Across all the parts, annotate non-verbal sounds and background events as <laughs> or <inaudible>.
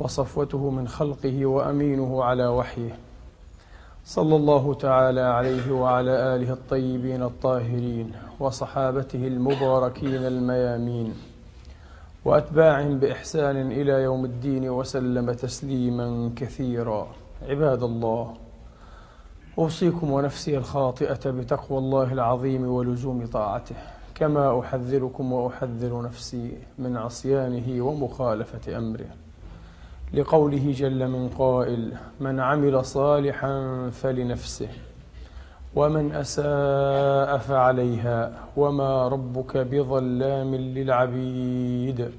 وصفوته من خلقه وأمينه على وحيه. صلى الله تعالى عليه وعلى آله الطيبين الطاهرين وصحابته المباركين الميامين. وأتباعهم بإحسان إلى يوم الدين وسلم تسليما كثيرا. عباد الله أوصيكم ونفسي الخاطئة بتقوى الله العظيم ولزوم طاعته. كما أحذركم وأحذر نفسي من عصيانه ومخالفة أمره. لقوله جل من قائل من عمل صالحا فلنفسه ومن أساء فعليها وما ربك بظلام للعبيد.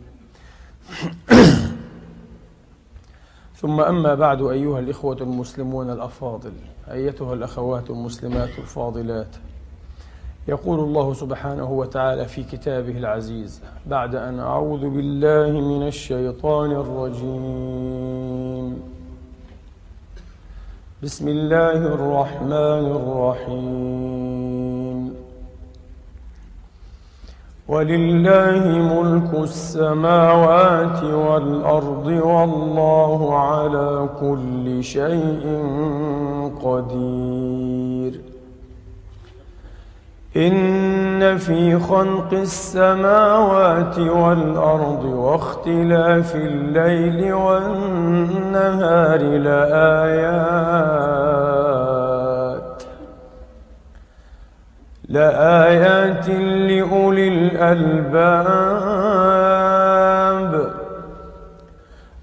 <coughs> ثم أما بعد أيها الإخوة المسلمون الأفاضل أيتها الأخوات المسلمات الفاضلات يقول الله سبحانه وتعالى في كتابه العزيز بعد أن أعوذ بالله من الشيطان الرجيم. بسم الله الرحمن الرحيم. ولله ملك السماوات والأرض والله على كل شيء قدير. إن في خلق السماوات والأرض واختلاف الليل والنهار لآيات لآيات لأولي الألباب.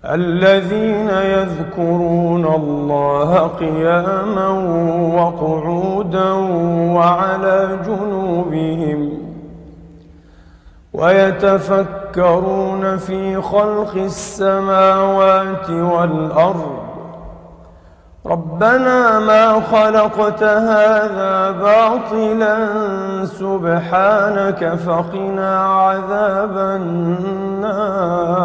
الذين يذكرون الله قياما وقعودا وعلى جنوبهم ويتفكرون في خلق السماوات والأرض. ربنا ما خلقت هذا باطلا سبحانك فقنا عذاب النار.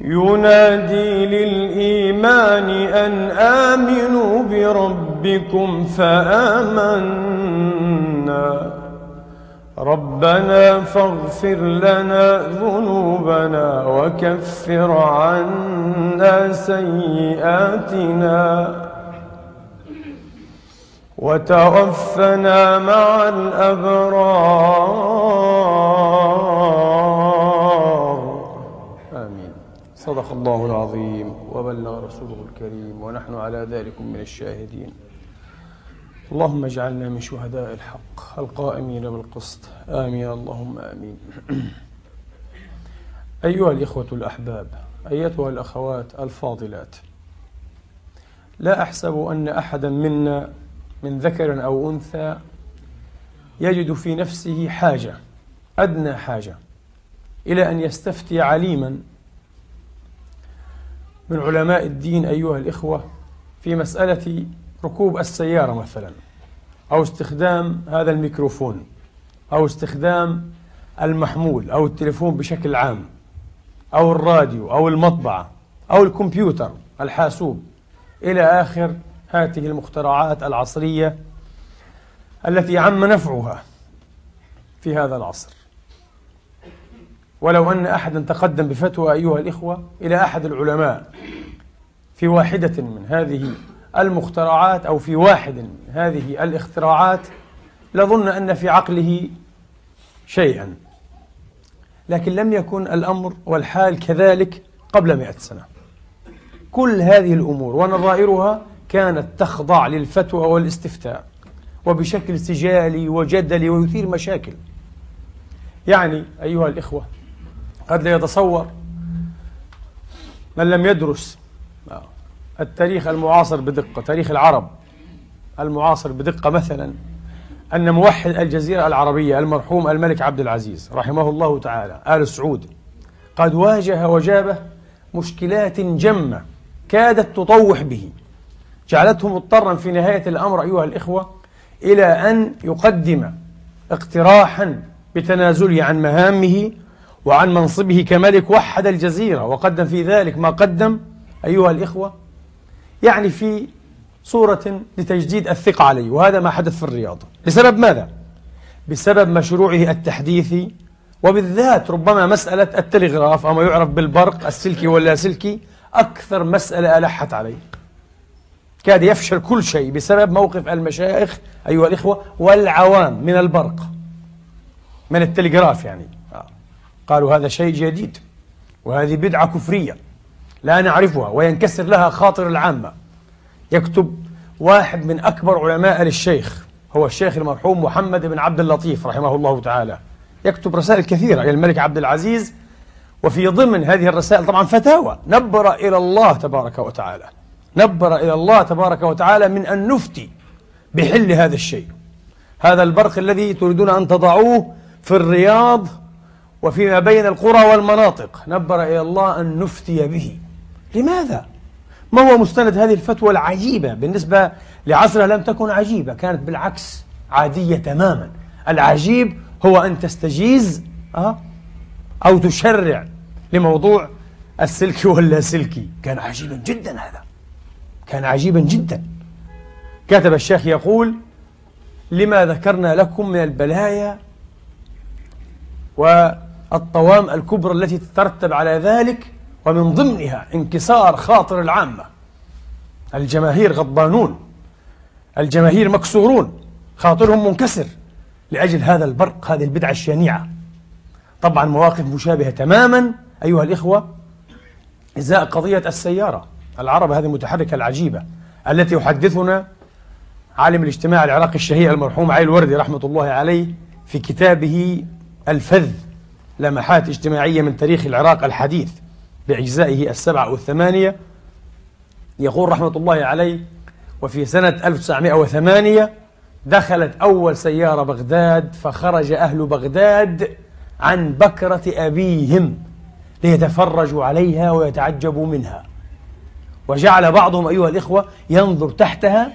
ينادي للإيمان أن آمنوا بربكم فآمنا. ربنا فاغفر لنا ذنوبنا وكفر عنا سيئاتنا. وتوفنا مع الأبرار. آمين. صدق الله العظيم وبلغ رسوله الكريم ونحن على ذلك من الشاهدين. اللهم اجعلنا من شهداء الحق القائمين بالقسط. آمين. اللهم آمين. <clears throat> أيها الإخوة الأحباب أيتها الأخوات الفاضلات لا أحسب أن أحدا منا من ذكر أو أنثى يجد في نفسه حاجة أدنى حاجة إلى أن يستفتي عليما من علماء الدين أيها الإخوة في مسألة ركوب السيارة مثلا أو استخدام هذا الميكروفون أو استخدام المحمول أو التليفون بشكل عام أو الراديو أو المطبعة أو الكمبيوتر الحاسوب إلى آخر هذه المخترعات العصرية التي عم نفعها في هذا العصر. ولو أن أحدا تقدم بفتوى أيها الإخوة إلى أحد العلماء في واحدة من هذه المخترعات أو في واحد من هذه الاختراعات لظن أن في عقله شيئا. لكن لم يكن الأمر والحال كذلك قبل مئة سنة. كل هذه الأمور ونظائرها كانت تخضع للفتوى والاستفتاء وبشكل سجالي وجدلي ويثير مشاكل. يعني أيها الإخوة قد لا يتصور من لم يدرس التاريخ المعاصر بدقة تاريخ العرب المعاصر بدقة مثلا أن موحد الجزيرة العربية المرحوم الملك عبد العزيز رحمه الله تعالى آل سعود قد واجه وجابه مشكلات جمة كادت تطوح به. جعلته مضطرا في نهاية الأمر أيها الإخوة إلى أن يقدم اقتراحا بتنازله عن مهامه وعن منصبه كملك وحد الجزيرة وقدم في ذلك ما قدم أيها الإخوة يعني في صورة لتجديد الثقة عليه وهذا ما حدث في الرياض بسبب ماذا؟ بسبب مشروعه التحديثي وبالذات ربما مسألة التلغراف أو ما يعرف بالبرق السلكي واللاسلكي أكثر مسألة ألحت عليه كاد يفشل كل شيء بسبب موقف المشايخ أيها الإخوة والعوام من البرق من التلغراف يعني. قالوا هذا شيء جديد وهذه بدعة كفرية لا نعرفها وينكسر لها خاطر العامة. يكتب واحد من أكبر علماء الشيخ هو الشيخ المرحوم محمد بن عبد اللطيف رحمه الله تعالى. يكتب رسائل كثيرة إلى الملك عبد العزيز وفي ضمن هذه الرسائل طبعا فتاوى نبر إلى الله تبارك وتعالى. نبر إلى الله تبارك وتعالى من أن نفتي بحل هذا الشيء. هذا البرق الذي تريدون أن تضعوه في الرياض وفيما بين القرى والمناطق. نبر إلى الله أن نفتي به. لماذا؟ ما هو مستند هذه الفتوى العجيبة بالنسبة لعصرها لم تكن عجيبة كانت بالعكس عادية تماما. العجيب هو أن تستجيز أه؟ أو تشرع لموضوع السلكي واللاسلكي كان عجيبا جدا هذا. كان عجيبا جدا. كتب الشيخ يقول لما ذكرنا لكم من البلايا والطوام الكبرى التي تترتب على ذلك ومن ضمنها انكسار خاطر العامة الجماهير غضبانون الجماهير مكسورون خاطرهم منكسر لأجل هذا البرق هذه البدعة الشنيعة. طبعا مواقف مشابهة تماما أيها الإخوة إزاء قضية السيارة. العرب هذه المتحركة العجيبة التي يحدثنا عالم الاجتماع العراقي الشهير المرحوم علي الوردي رحمة الله عليه في كتابه الفذ لمحات اجتماعية من تاريخ العراق الحديث بأجزائه السبعة والثمانية. يقول رحمة الله عليه وفي سنة 1908 دخلت أول سيارة بغداد فخرج أهل بغداد عن بكرة أبيهم ليتفرجوا عليها ويتعجبوا منها. وجعل بعضهم أيها الإخوة ينظر تحتها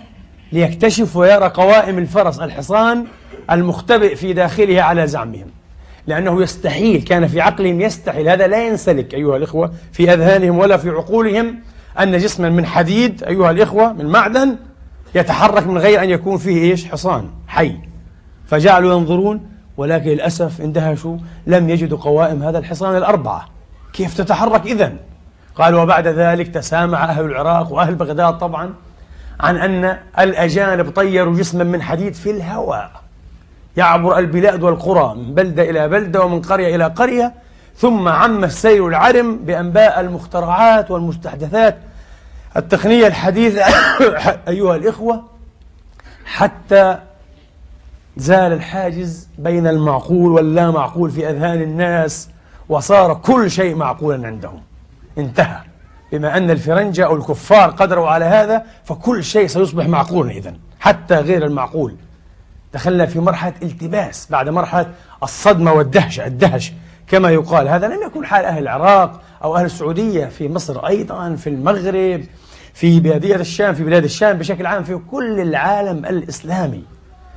ليكتشف ويرى قوائم الفرس الحصان المختبئ في داخلها على زعمهم. لأنه يستحيل كان في عقلهم يستحيل هذا لا ينسلك أيها الإخوة في أذهانهم ولا في عقولهم أن جسما من حديد أيها الإخوة من معدن يتحرك من غير أن يكون فيه إيش؟ حصان حي. فجعلوا ينظرون ولكن للأسف اندهشوا لم يجدوا قوائم هذا الحصان الأربعة. كيف تتحرك إذن؟ قالوا وبعد ذلك تسامع أهل العراق وأهل بغداد طبعا عن أن الأجانب طيروا جسما من حديد في الهواء. يعبر البلاد والقرى من بلدة إلى بلدة ومن قرية إلى قرية ثم عم السيل العرم بأنباء المخترعات والمستحدثات. التقنية الحديثة <coughs> أيها الإخوة حتى زال الحاجز بين المعقول واللا معقول في أذهان الناس وصار كل شيء معقولا عندهم. انتهى. بما أن الفرنجة أو الكفار قدروا على هذا فكل شيء سيصبح معقولا إذن. حتى غير المعقول. دخلنا في مرحلة التباس بعد مرحلة الصدمة والدهشة الدهش. كما يقال هذا لم يكن حال أهل العراق أو أهل السعودية في مصر أيضا في المغرب في بادية الشام في بلاد الشام بشكل عام في كل العالم الإسلامي.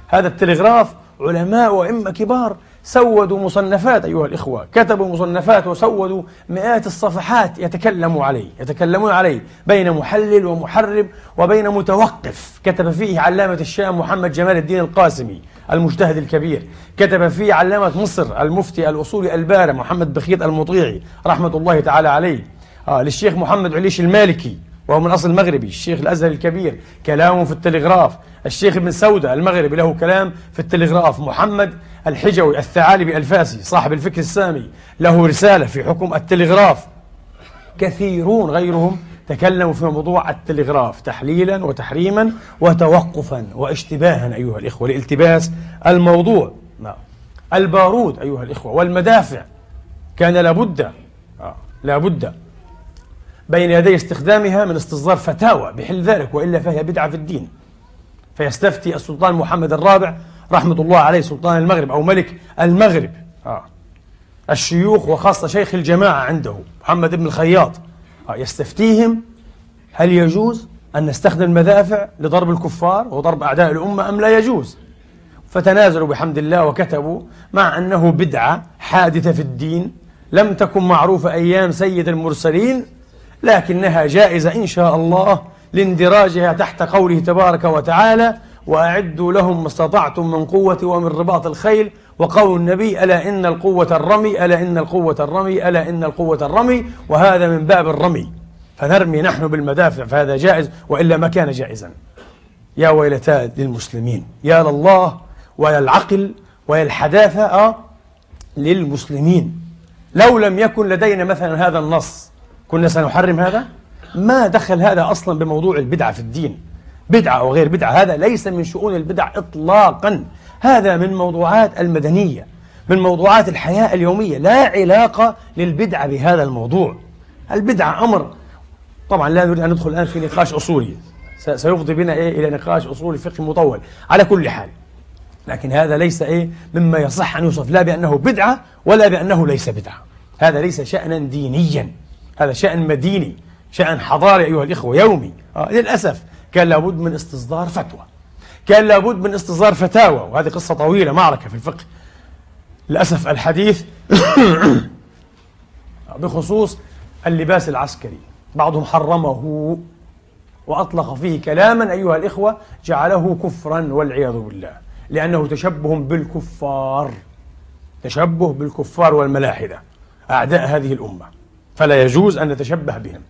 هذا التلغراف علماء وإمة كبار سودوا مصنفات أيها الإخوة. كتبوا مصنفات وسودوا مئات الصفحات يتكلموا عليه يتكلمون عليه بين محلل ومحرب وبين متوقف. كتب فيه علامة الشام محمد جمال الدين القاسمي المجتهد الكبير. كتب فيه علامة مصر المفتي الأصولي البارع محمد بخيت المطيعي رحمة الله تعالى عليه. آه للشيخ محمد عليش المالكي وهو من أصل مغربي الشيخ الأزهر الكبير. كلامه في التلغراف. الشيخ ابن سودة المغربي له كلام في التلغراف. محمد الحجوي الثعالبي الفاسي صاحب الفكر السامي له رسالة في حكم التلغراف. كثيرون غيرهم تكلموا في موضوع التلغراف تحليلا وتحريما وتوقفا واشتباها أيها الإخوة لالتباس الموضوع. نعم. البارود أيها الإخوة والمدافع كان لابد آه، لابد بين يدي استخدامها من استصدار فتاوى بحل ذلك وإلا فهي بدعة في الدين. فيستفتي السلطان محمد الرابع رحمة الله عليه سلطان المغرب أو ملك المغرب آه. الشيوخ وخاصة شيخ الجماعة عنده محمد بن الخياط آه. يستفتيهم هل يجوز أن نستخدم المدافع لضرب الكفار وضرب أعداء الأمة أم لا يجوز فتنازلوا بحمد الله وكتبوا مع أنه بدعة حادثة في الدين لم تكن معروفة أيام سيد المرسلين لكنها جائزة إن شاء الله لاندراجها تحت قوله تبارك وتعالى وأعدوا لهم ما استطعتم من قوة ومن رباط الخيل وقول النبي ألا إن القوة الرمي ألا إن القوة الرمي ألا إن القوة الرمي وهذا من باب الرمي فنرمي نحن بالمدافع فهذا جائز وإلا ما كان جائزا. يا ويلتا للمسلمين يا لله ويا العقل ويا الحداثة آه للمسلمين. لو لم يكن لدينا مثلا هذا النص كنا سنحرم هذا؟ ما دخل هذا أصلا بموضوع البدعة في الدين. بدعة أو غير بدعة هذا ليس من شؤون البدع إطلاقا. هذا من موضوعات المدنية من موضوعات الحياة اليومية. لا علاقة للبدعة بهذا الموضوع. البدعة أمر. طبعا لا نريد أن ندخل الآن في نقاش أصولي. سيفضي بنا إيه إلى نقاش أصولي فقهي مطول. على كل حال لكن هذا ليس إيه مما يصح أن يوصف. لا بأنه بدعة ولا بأنه ليس بدعة. هذا ليس شأنا دينيا. هذا شأن مديني. شأن حضاري أيها الإخوة يومي. آه للأسف كان لابد من استصدار فتوى. كان لابد من استصدار فتاوى وهذه قصة طويلة معركة في الفقه. للأسف الحديث <coughs> بخصوص اللباس العسكري. بعضهم حرمه وأطلق فيه كلاما أيها الإخوة جعله كفرا والعياذ بالله لأنه تشبه بالكفار. تشبه بالكفار والملاحدة أعداء هذه الأمة. فلا يجوز أن نتشبه بهم.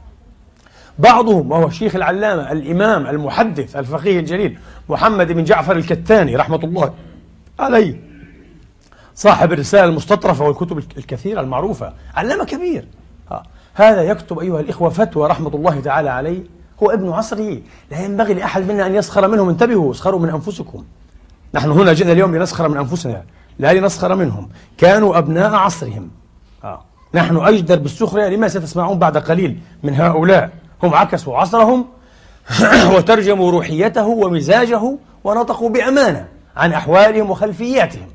بعضهم وهو الشيخ العلامة الإمام المحدث الفقيه الجليل محمد بن جعفر الكتاني رحمة الله عليه. صاحب الرسالة المستطرفة والكتب الكثيرة المعروفة. علامة كبير. هذا يكتب أيها الإخوة فتوى رحمة الله تعالى عليه. هو ابن عصره. لا ينبغي لأحد منا أن يسخر منهم. انتبهوا اسخروا من أنفسكم. نحن هنا جئنا اليوم لنسخر من أنفسنا لا لنسخر منهم. كانوا أبناء عصرهم. آه. نحن أجدر بالسخرية. لما ستسمعون بعد قليل من هؤلاء؟ هم عكسوا عصرهم <clears throat> وترجموا روحيته ومزاجه ونطقوا بأمانة عن أحوالهم وخلفياتهم.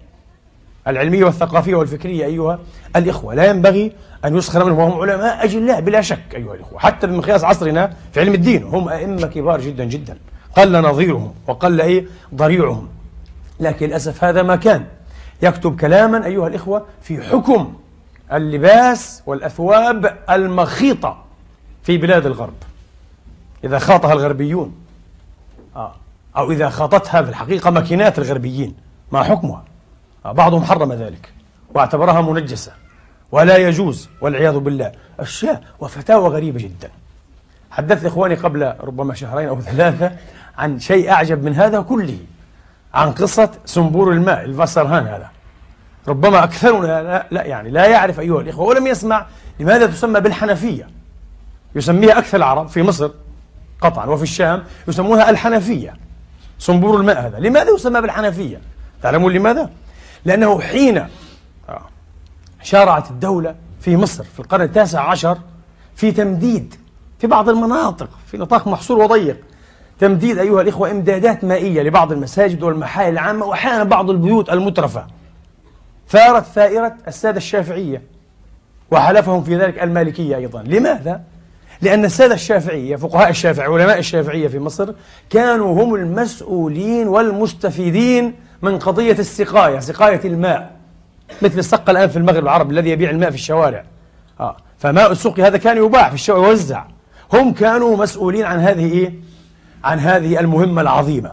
العلمية والثقافية والفكرية أيها الإخوة لا ينبغي أن يسخر منهم وهم علماء أجلاء بلا شك أيها الإخوة حتى بمقياس عصرنا في علم الدين هم أئمة كبار جدا جدا. قل نظيرهم وقل إيه؟ ضريعهم. لكن للأسف هذا ما كان. يكتب كلاما أيها الإخوة في حكم اللباس والأثواب المخيطة. في بلاد الغرب. إذا خاطها الغربيون. آه. أو إذا خاطتها في الحقيقة ماكينات الغربيين. ما حكمها؟ آه. بعضهم حرم ذلك. واعتبرها منجسة. ولا يجوز والعياذ بالله. أشياء وفتاوى غريبة جدا. حدثت إخواني قبل ربما شهرين أو ثلاثة عن شيء أعجب من هذا كله. عن قصة سنبور الماء الفاسرهان هذا. ربما أكثرنا لا, لا يعني لا يعرف أيها الإخوة ولم يسمع لماذا تسمى بالحنفية. يسميها أكثر العرب في مصر قطعا وفي الشام يسمونها الحنفية صنبور الماء هذا. لماذا يسمى بالحنفية؟ تعلمون لماذا؟ لأنه حين آه، شارعت الدولة في مصر في القرن التاسع عشر في تمديد في بعض المناطق في نطاق محصور وضيق تمديد أيها الإخوة إمدادات مائية لبعض المساجد والمحال العامة وأحيانا بعض البيوت المترفة. ثارت ثائرة السادة الشافعية وحلفهم في ذلك المالكية أيضا. لماذا؟ لأن السادة الشافعية فقهاء الشافعية علماء الشافعية في مصر كانوا هم المسؤولين والمستفيدين من قضية السقاية سقاية الماء مثل السقة الآن في المغرب العربي الذي يبيع الماء في الشوارع آه. فماء السقي هذا كان يباع في الشوارع ويوزع هم كانوا مسؤولين عن هذه إيه؟ عن هذه المهمة العظيمة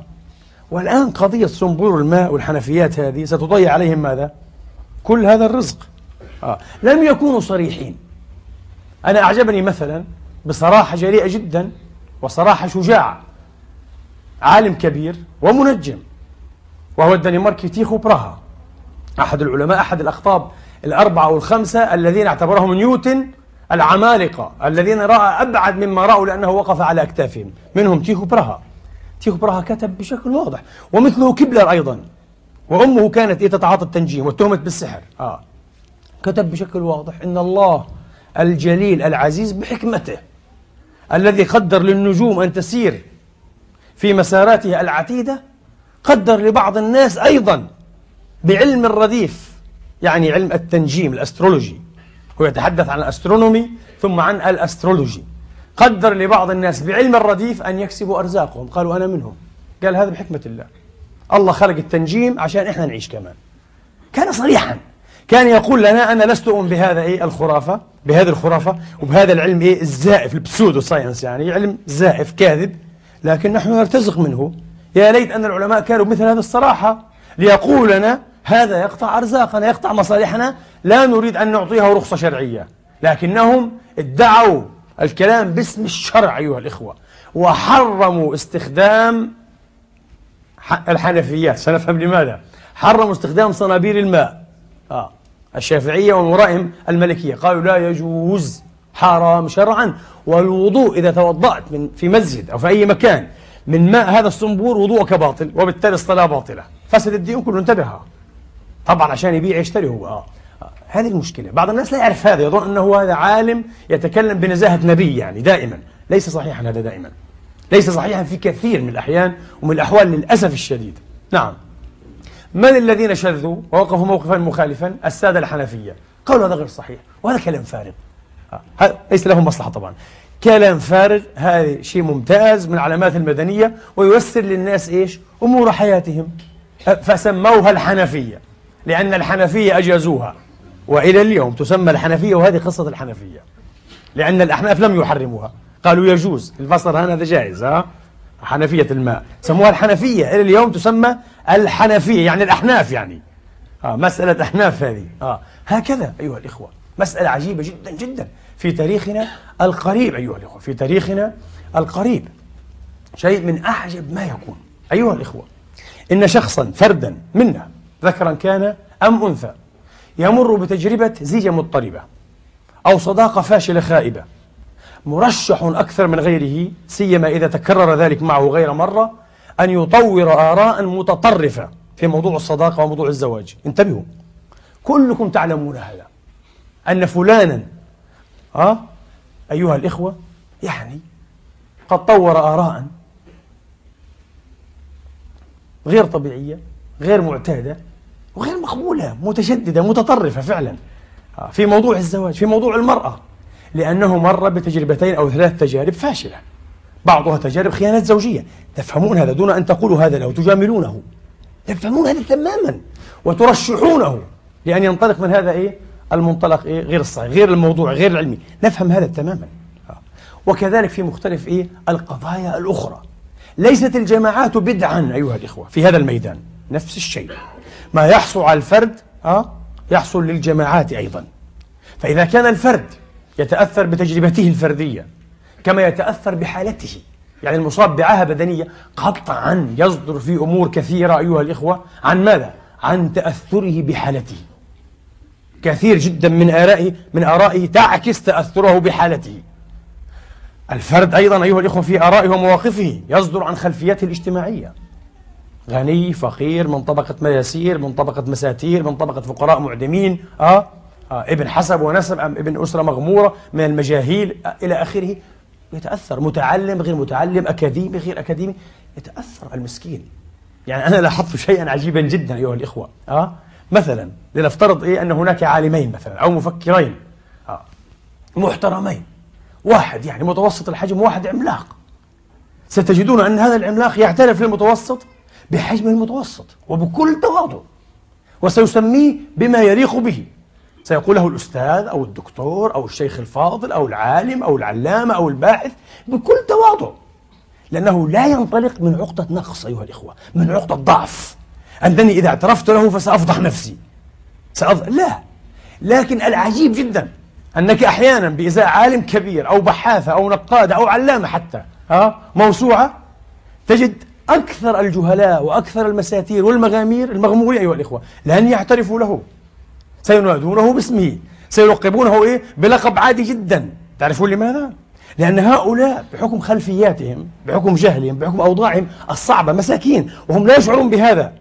والآن قضية صنبور الماء والحنفيات هذه ستضيع عليهم ماذا؟ كل هذا الرزق آه. لم يكونوا صريحين أنا أعجبني مثلا بصراحة جريئة جدا وصراحة شجاعة. عالم كبير ومنجم. وهو الدنماركي تيخو براها. أحد العلماء أحد الأخطاب الأربعة أو الخمسة الذين اعتبرهم نيوتن العمالقة الذين رأى أبعد مما رأوا لأنه وقف على أكتافهم. منهم تيخو براها. تيخو براها كتب بشكل واضح. ومثله كبلر أيضا. وأمه كانت إيه تتعاطى التنجيم واتهمت بالسحر. آه. كتب بشكل واضح إن الله الجليل العزيز بحكمته. الذي قدر للنجوم أن تسير في مساراتها العتيدة قدر لبعض الناس أيضا بعلم الرديف يعني علم التنجيم ال astrology. هو يتحدث عن ال astronomy ثم عن ال astrology. قدر لبعض الناس بعلم الرديف أن يكسبوا أرزاقهم. قالوا أنا منهم. قال هذا بحكمة الله. الله خلق التنجيم عشان إحنا نعيش كمان. كان صريحا. كان يقول لنا أنا لست أؤمن بهذا إيه الخرافة بهذه الخرافة وبهذا العلم إيه الزائف ال pseudo science يعني علم زائف كاذب لكن نحن نرتزق منه. يا ليت أن العلماء كانوا مثل هذه الصراحة ليقول لنا هذا يقطع أرزاقنا يقطع مصالحنا لا نريد أن نعطيها رخصة شرعية. لكنهم ادعوا الكلام باسم الشرع أيها الإخوة وحرموا استخدام الحنفيات. سنفهم لماذا؟ حرموا استخدام صنابير الماء. آه. الشافعية ومن ورائهم الملكية. قالوا لا يجوز حرام شرعا. والوضوء إذا توضأت من في مسجد أو في أي مكان من ماء هذا الصنبور وضوءك باطل وبالتالي الصلاة باطلة. فسد الدين كله انتبه. طبعا عشان يبيع يشتري هو. آه. هذه المشكلة. بعض الناس لا يعرف هذا. يظن أنه هذا عالم يتكلم بنزاهة نبي يعني دائما. ليس صحيحا هذا دائما. ليس صحيحا في كثير من الأحيان ومن الأحوال للأسف الشديد. نعم. من الذين شذوا ووقفوا موقفا مخالفا؟ السادة الحنفية. قالوا هذا غير صحيح وهذا كلام فارغ. آه. ليس لهم مصلحة طبعا. كلام فارغ هذا شيء ممتاز من علامات المدنية وييسر للناس إيش؟ أمور حياتهم. فسموها الحنفية لأن الحنفية أجازوها. وإلى اليوم تسمى الحنفية وهذه قصة الحنفية. لأن الأحناف لم يحرموها. قالوا يجوز. البصر هذا جائز ها؟ حنفية الماء. سموها الحنفية. إلى اليوم تسمى الحنفية يعني الأحناف يعني. آه مسألة أحناف هذه. آه هكذا أيها الإخوة. مسألة عجيبة جدا جدا. في تاريخنا القريب أيها الإخوة. في تاريخنا القريب. شيء من أعجب ما يكون. أيها الإخوة إن شخصا فردا منا ذكرا كان أم أنثى يمر بتجربة زيجة مضطربة أو صداقة فاشلة خائبة مرشح أكثر من غيره سيما إذا تكرر ذلك معه غير مرة أن يطور آراء متطرفة في موضوع الصداقة وموضوع الزواج. انتبهوا. كلكم تعلمون هذا. أن فلانا أه؟ أيها الإخوة يعني قد طور آراء غير طبيعية غير معتادة وغير مقبولة متشددة متطرفة فعلا. آه، في موضوع الزواج في موضوع المرأة. لأنه مر بتجربتين أو ثلاث تجارب فاشلة. بعضها تجارب خيانات زوجية. تفهمون هذا دون أن تقولوا هذا له تجاملونه. تفهمون هذا تماما وترشحونه لأن ينطلق من هذا إيه؟ المنطلق إيه؟ غير الصحيح غير الموضوع غير العلمي. نفهم هذا تماما. وكذلك في مختلف إيه؟ القضايا الأخرى. ليست الجماعات بدعا أيها الإخوة في هذا الميدان. نفس الشيء. ما يحصل على الفرد أه يحصل للجماعات أيضا. فإذا كان الفرد يتأثر بتجربته الفردية كما يتأثر بحالته. يعني المصاب بعاهة بدنية قطعا يصدر في أمور كثيرة أيها الإخوة. عن ماذا؟ عن تأثره بحالته. كثير جدا من آرائه من آرائه تعكس تأثره بحالته. الفرد أيضا أيها الإخوة في آرائه ومواقفه يصدر عن خلفيته الاجتماعية. غني فقير من طبقة مياسير من طبقة مساتير من طبقة فقراء معدمين آه آه ابن حسب ونسب أم ابن أسرة مغمورة من المجاهيل آه إلى آخره. يتأثر. متعلم غير متعلم أكاديمي غير أكاديمي. يتأثر المسكين. يعني أنا لاحظت شيئا عجيبا جدا أيها الإخوة. آه؟ مثلا لنفترض إيه أن هناك عالمين مثلا أو مفكرين. آه. محترمين. واحد يعني متوسط الحجم واحد عملاق. ستجدون أن هذا العملاق يعترف للمتوسط بحجم المتوسط وبكل تواضع. وسيسميه بما يليق به. سيقول له الأستاذ أو الدكتور أو الشيخ الفاضل أو العالم أو العلامة أو الباحث بكل تواضع لأنه لا ينطلق من عقدة نقص أيها الإخوة من عقدة ضعف. أنني إذا اعترفت له فسأفضح نفسي. سأفضح لا. لكن العجيب جدا أنك أحيانا بإزاء عالم كبير أو بحاثة أو نقادة أو علامة حتى ها موسوعة تجد أكثر الجهلاء وأكثر المساتير والمغامير المغمورين أيها الإخوة لن يعترفوا له. سينادونه باسمه. سيلقبونه إيه؟ بلقب عادي جدا. تعرفون لماذا؟ لأن هؤلاء بحكم خلفياتهم بحكم جهلهم بحكم أوضاعهم الصعبة مساكين وهم لا يشعرون بهذا.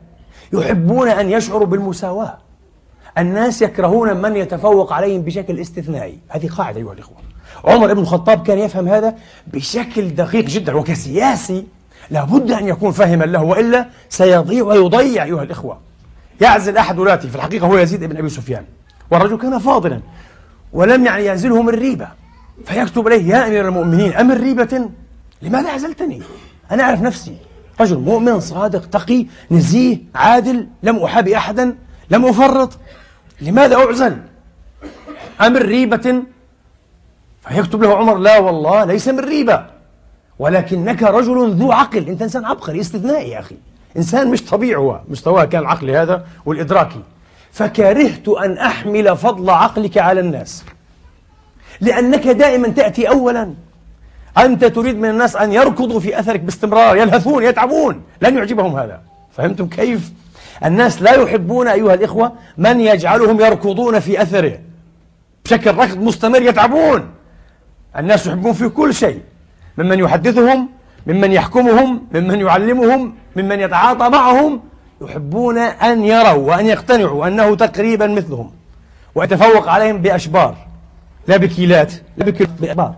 يحبون أن يشعروا بالمساواة. الناس يكرهون من يتفوق عليهم بشكل استثنائي. هذه قاعدة أيها الإخوة. عمر بن الخطاب كان يفهم هذا بشكل دقيق جدا وكسياسي. لابد أن يكون فاهما له وإلا سيضيع ويضيع أيها الإخوة. يعزل أحد ولاته. في الحقيقة هو يزيد بن أبي سفيان. والرجل كان فاضلا ولم يعني يعزله من ريبة فيكتب إليه يا أمير المؤمنين أمن ريبة لماذا عزلتني؟ أنا أعرف نفسي. رجل مؤمن صادق تقي نزيه عادل لم أحابي أحدا لم أفرط. لماذا أعزل؟ أمن ريبة فيكتب له عمر لا والله ليس من ريبة ولكنك رجل ذو عقل. أنت إنسان عبقري استثنائي يا أخي. إنسان مش طبيعي هو. مستواه كان العقلي هذا والإدراكي. فكرهت أن أحمل فضل عقلك على الناس. لأنك دائما تأتي أولا. أنت تريد من الناس أن يركضوا في أثرك باستمرار يلهثون يتعبون. لن يعجبهم هذا. فهمتم كيف؟ الناس لا يحبون أيها الإخوة من يجعلهم يركضون في أثره. بشكل ركض مستمر يتعبون. الناس يحبون في كل شيء. ممن يحدثهم ممن يحكمهم ممن يعلمهم ممن يتعاطى معهم يحبون أن يروا وأن يقتنعوا أنه تقريبا مثلهم ويتفوق عليهم بأشبار لا بكيلات لا بأشبار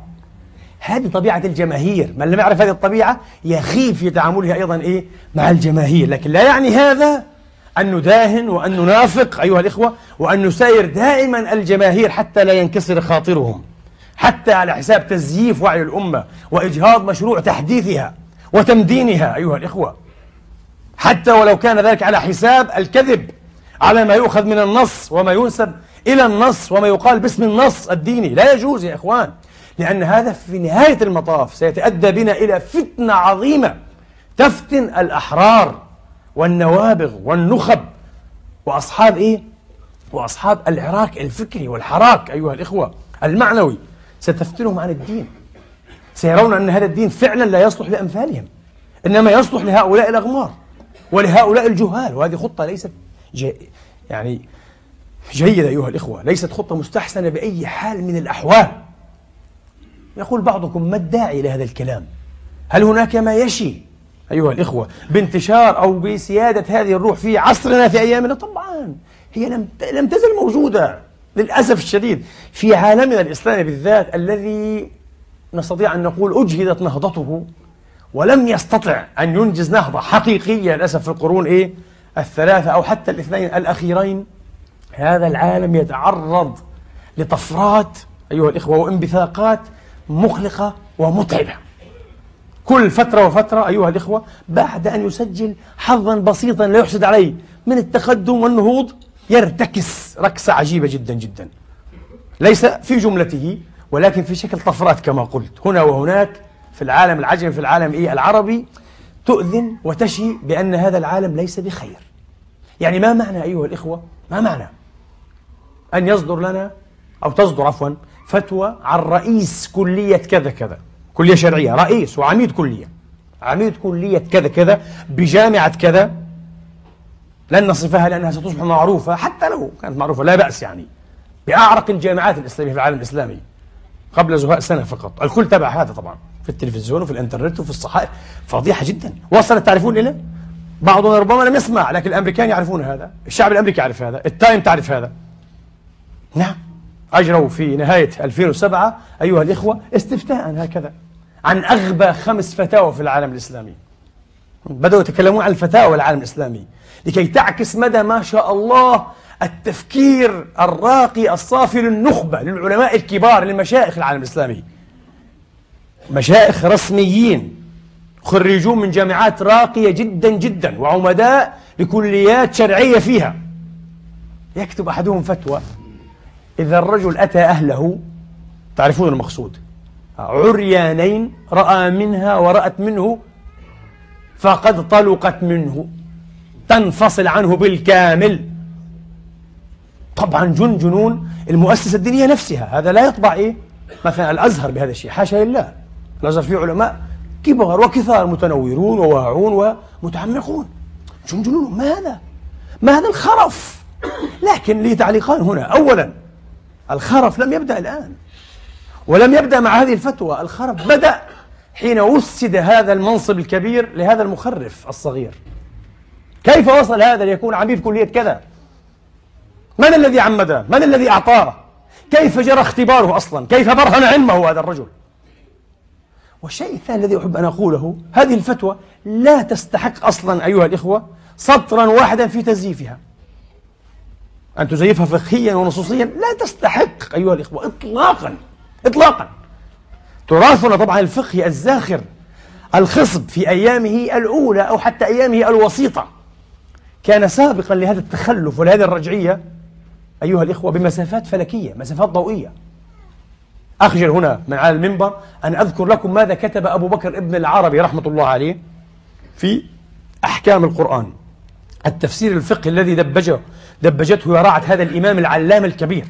هذه طبيعة الجماهير. من لم يعرف هذه الطبيعة يخيف في تعامله أيضا إيه؟ مع الجماهير. لكن لا يعني هذا أن نداهن وأن ننافق أيها الإخوة وأن نساير دائما الجماهير حتى لا ينكسر خاطرهم. حتى على حساب تزييف وعي الأمة وإجهاض مشروع تحديثها وتمدينها أيها الإخوة. حتى ولو كان ذلك على حساب الكذب على ما يؤخذ من النص وما ينسب إلى النص وما يقال باسم النص الديني. لا يجوز يا إخوان لأن هذا في نهاية المطاف سيتأدى بنا إلى فتنة عظيمة تفتن الأحرار والنوابغ والنخب وأصحاب إيه؟ وأصحاب العراك الفكري والحراك أيها الإخوة المعنوي. ستفتنهم عن الدين. سيرون أن هذا الدين فعلا لا يصلح لأمثالهم إنما يصلح لهؤلاء الأغمار ولهؤلاء الجهال. وهذه خطة ليست جي يعني جيدة أيها الإخوة ليست خطة مستحسنة بأي حال من الأحوال. يقول بعضكم ما الداعي لهذا الكلام؟ هل هناك ما يشي؟ أيها الإخوة بانتشار أو بسيادة هذه الروح في عصرنا في أيامنا طبعا هي لم لم تزل موجودة. للأسف الشديد في عالمنا الإسلامي بالذات الذي نستطيع أن نقول أجهدت نهضته ولم يستطع أن ينجز نهضة حقيقية للأسف في القرون إيه؟ الثلاثة أو حتى الاثنين الأخيرين. هذا العالم يتعرض لطفرات أيها الإخوة وانبثاقات مقلقة ومتعبة. كل فترة وفترة أيها الإخوة بعد أن يسجل حظا بسيطا لا يحسد عليه من التقدم والنهوض يرتكس ركسة عجيبة جدا جدا. ليس في جملته ولكن في شكل طفرات كما قلت. هنا وهناك في العالم العجمي في العالم إيه العربي تؤذن وتشي بأن هذا العالم ليس بخير. يعني ما معنى أيها الإخوة؟ ما معنى أن يصدر لنا أو تصدر عفوا فتوى عن رئيس كلية كذا كذا. كلية شرعية رئيس وعميد كلية. عميد كلية كذا كذا بجامعة كذا. لن نصفها لأنها ستصبح معروفة حتى لو كانت معروفة لا بأس يعني. بأعرق الجامعات الإسلامية في العالم الإسلامي قبل زهاء سنة فقط. الكل تبع هذا طبعا في التلفزيون وفي الإنترنت وفي الصحائف. فضيحة جدا. وصلت تعرفون إلى؟ بعضنا ربما لم يسمع لكن الأمريكان يعرفون هذا الشعب الأمريكي يعرف هذا التايم تعرف هذا. نعم. أجروا في نهاية 2007 أيها الإخوة استفتاء هكذا عن أغبى خمس فتاوى في العالم الإسلامي. بدأوا يتكلمون عن الفتاوى العالم الإسلامي. لكي تعكس مدى ما شاء الله التفكير الراقي الصافي للنخبة للعلماء الكبار للمشايخ العالم الإسلامي. مشايخ رسميين خريجون من جامعات راقية جدا جدا وعمداء لكليات شرعية فيها. يكتب أحدهم فتوى إذا الرجل أتى أهله تعرفون المقصود عريانين رأى منها ورأت منه فقد طلقت منه. تنفصل عنه بالكامل. طبعا جن جنون المؤسسة الدينية نفسها هذا لا يطبع إيه؟ مثلا الأزهر بهذا الشيء. حاشا لله. الأزهر فيه علماء كبار وكثار متنورون وواعون ومتعمقون. جنجنون ما هذا ما هذا الخرف؟ لكن لي تعليقان هنا. أولا الخرف لم يبدأ الآن. ولم يبدأ مع هذه الفتوى. الخرف بدأ حين وسد هذا المنصب الكبير لهذا المخرف الصغير. كيف وصل هذا ليكون عميد كلية كذا؟ من الذي عمده؟ من الذي أعطاه؟ كيف جرى اختباره أصلا؟ كيف برهن علمه هذا الرجل؟ والشيء الثاني الذي أحب أن أقوله هذه الفتوى لا تستحق أصلا أيها الإخوة سطرا واحدا في تزييفها. أن تزيفها فقهيا ونصوصيا لا تستحق أيها الإخوة إطلاقا إطلاقا. تراثنا طبعا الفقهي الزاخر الخصب في أيامه الأولى أو حتى أيامه الوسيطة. كان سابقا لهذا التخلف ولهذه الرجعية أيها الإخوة بمسافات فلكية مسافات ضوئية. أخجل هنا من على المنبر أن أذكر لكم ماذا كتب أبو بكر ابن العربي رحمة الله عليه في أحكام القرآن. التفسير الفقهي الذي دبجه دبجته وراعة هذا الإمام العلام الكبير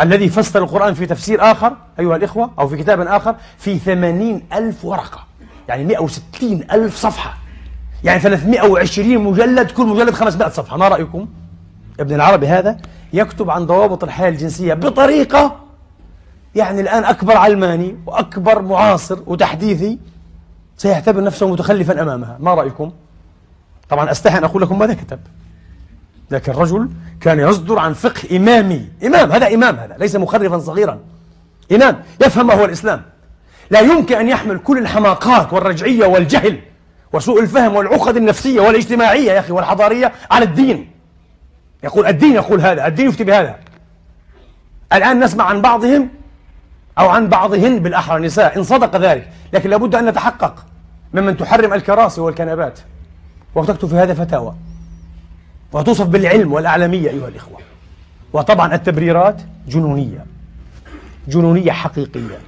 الذي فسر القرآن في تفسير آخر أيها الإخوة أو في كتاب آخر في ثمانين ألف ورقة يعني 160 ألف صفحة. يعني 320 مجلد كل مجلد 500 صفحة. ما رأيكم؟ ابن العربي هذا يكتب عن ضوابط الحياة الجنسية بطريقة يعني الآن أكبر علماني وأكبر معاصر وتحديثي سيعتبر نفسه متخلفا أمامها. ما رأيكم؟ طبعا أستحي أن أقول لكم ماذا كتب لكن الرجل كان يصدر عن فقه إمامي. إمام هذا إمام هذا ليس مخرفا صغيرا. إمام يفهم ما هو الإسلام. لا يمكن أن يحمل كل الحماقات والرجعية والجهل. وسوء الفهم والعقد النفسية والاجتماعية يا أخي والحضارية على الدين. يقول الدين يقول هذا الدين يفتي بهذا. الآن نسمع عن بعضهم أو عن بعضهن بالأحرى نساء إن صدق ذلك لكن لابد أن نتحقق ممن تحرم الكراسي والكنبات. وتكتب في هذا فتاوى. وتوصف بالعلم والأعلمية أيها الإخوة. وطبعا التبريرات جنونية. جنونية حقيقية.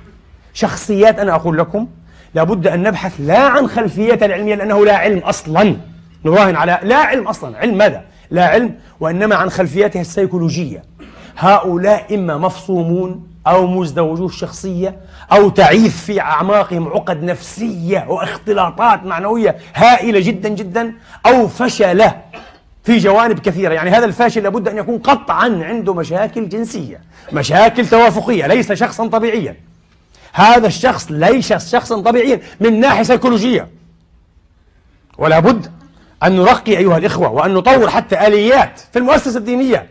شخصيات أنا أقول لكم لابد أن نبحث لا عن خلفية العلمية لأنه لا علم أصلا. نراهن على لا علم أصلا. علم ماذا؟ لا علم وإنما عن خلفياتها السيكولوجية. هؤلاء إما مفصومون أو مزدوجو الشخصية أو تعيث في أعماقهم عقد نفسية واختلاطات معنوية هائلة جدا جدا أو فشل في جوانب كثيرة. يعني هذا الفاشل لابد أن يكون قطعا عنده مشاكل جنسية مشاكل توافقية ليس شخصا طبيعيا. هذا الشخص ليس شخصا طبيعيا من ناحية سيكولوجية. ولا بد أن نرقي أيها الإخوة وأن نطور حتى آليات في المؤسسة الدينية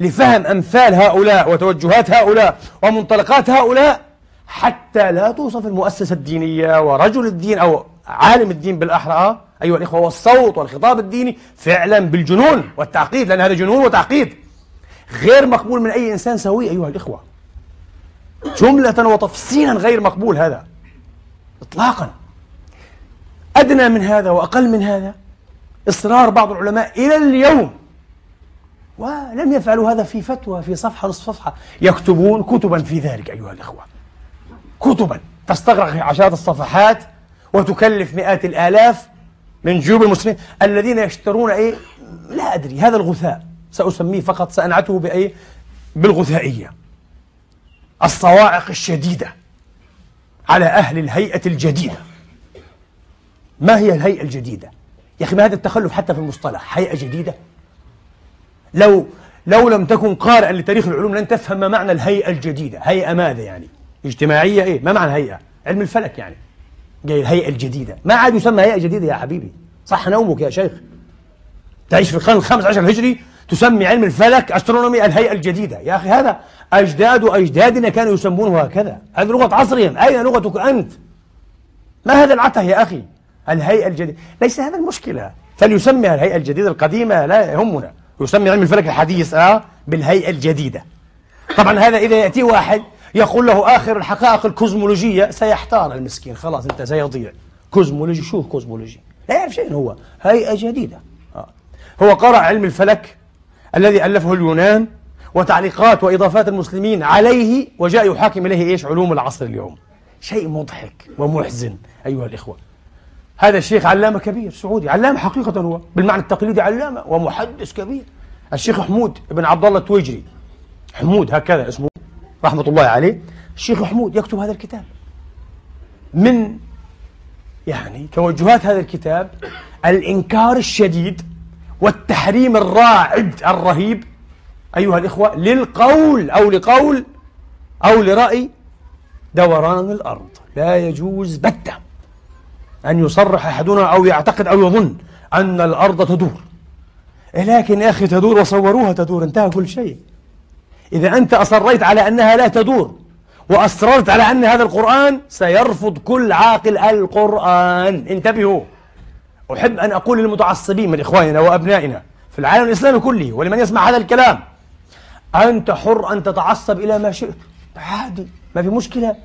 لفهم أمثال هؤلاء وتوجهات هؤلاء ومنطلقات هؤلاء حتى لا توصف المؤسسة الدينية ورجل الدين أو عالم الدين بالأحرى أيها الإخوة والصوت والخطاب الديني فعلا بالجنون والتعقيد لأن هذا جنون وتعقيد. غير مقبول من أي إنسان سوي أيها الإخوة. جملة وتفصيلا غير مقبول هذا. إطلاقا. أدنى من هذا وأقل من هذا. إصرار بعض العلماء إلى اليوم. ولم يفعلوا هذا في فتوى في صفحة نصف صفحة. يكتبون كتبا في ذلك أيها الإخوة. كتبا. تستغرق عشرات الصفحات وتكلف مئات الآلاف من جيوب المسلمين الذين يشترون إيه؟ لا أدري. هذا الغثاء. سأسميه فقط سأنعته بأي بالغثائية. الصواعق الشديدة على أهل الهيئة الجديدة. ما هي الهيئة الجديدة؟ يا أخي ما هذا التخلف حتى في المصطلح هيئة جديدة؟ لو لو لم تكن قارئا لتاريخ العلوم لن تفهم ما معنى الهيئة الجديدة. هيئة ماذا يعني؟ اجتماعية إيه؟ ما معنى هيئة؟ علم الفلك يعني. جاي الهيئة الجديدة. ما عاد يسمى هيئة جديدة يا حبيبي. صح نومك يا شيخ. تعيش في القرن الخامس عشر الهجري تسمي علم الفلك أسترونومي الهيئة الجديدة. يا أخي هذا أجداد أجدادنا كانوا يسمونه هكذا. هذه لغة عصرهم. أين لغتك أنت؟ ما هذا العته يا أخي؟ الهيئة الجديدة. ليس هذا المشكلة. فليسمي الهيئة الجديدة القديمة. لا يهمنا. يسمي علم الفلك الحديث آه بالهيئة الجديدة. طبعا هذا إذا يأتي واحد يقول له آخر الحقائق الكوزمولوجية سيحتار المسكين. خلاص أنت سيضيع. cosmology شو cosmology. لا يعرف شيء هو. هيئة جديدة. آه. هو قرأ علم الفلك الذي ألفه اليونان وتعليقات وإضافات المسلمين عليه وجاء يحاكم إليه إيش؟ علوم العصر اليوم. شيء مضحك ومحزن أيها الإخوة. هذا الشيخ علامة كبير سعودي علامة حقيقة هو بالمعنى التقليدي علامة ومحدث كبير. الشيخ حمود بن عبد الله التويجري حمود هكذا اسمه رحمة الله عليه. الشيخ حمود يكتب هذا الكتاب. من يعني توجهات هذا الكتاب الإنكار الشديد والتحريم الراعد الرهيب أيها الإخوة للقول أو لقول أو لرأي دوران الأرض. لا يجوز بتة أن يصرح أحدنا أو يعتقد أو يظن أن الأرض تدور. لكن يا أخي تدور وصوروها تدور انتهى كل شيء. إذا أنت أصريت على أنها لا تدور وأصررت على أن هذا القرآن سيرفض كل عاقل القرآن. انتبهوا. أحب أن أقول للمتعصبين من إخواننا وأبنائنا في العالم الإسلامي كله ولمن يسمع هذا الكلام أنت حر أن تتعصب إلى ما شئت. عادي ما في مشكلة.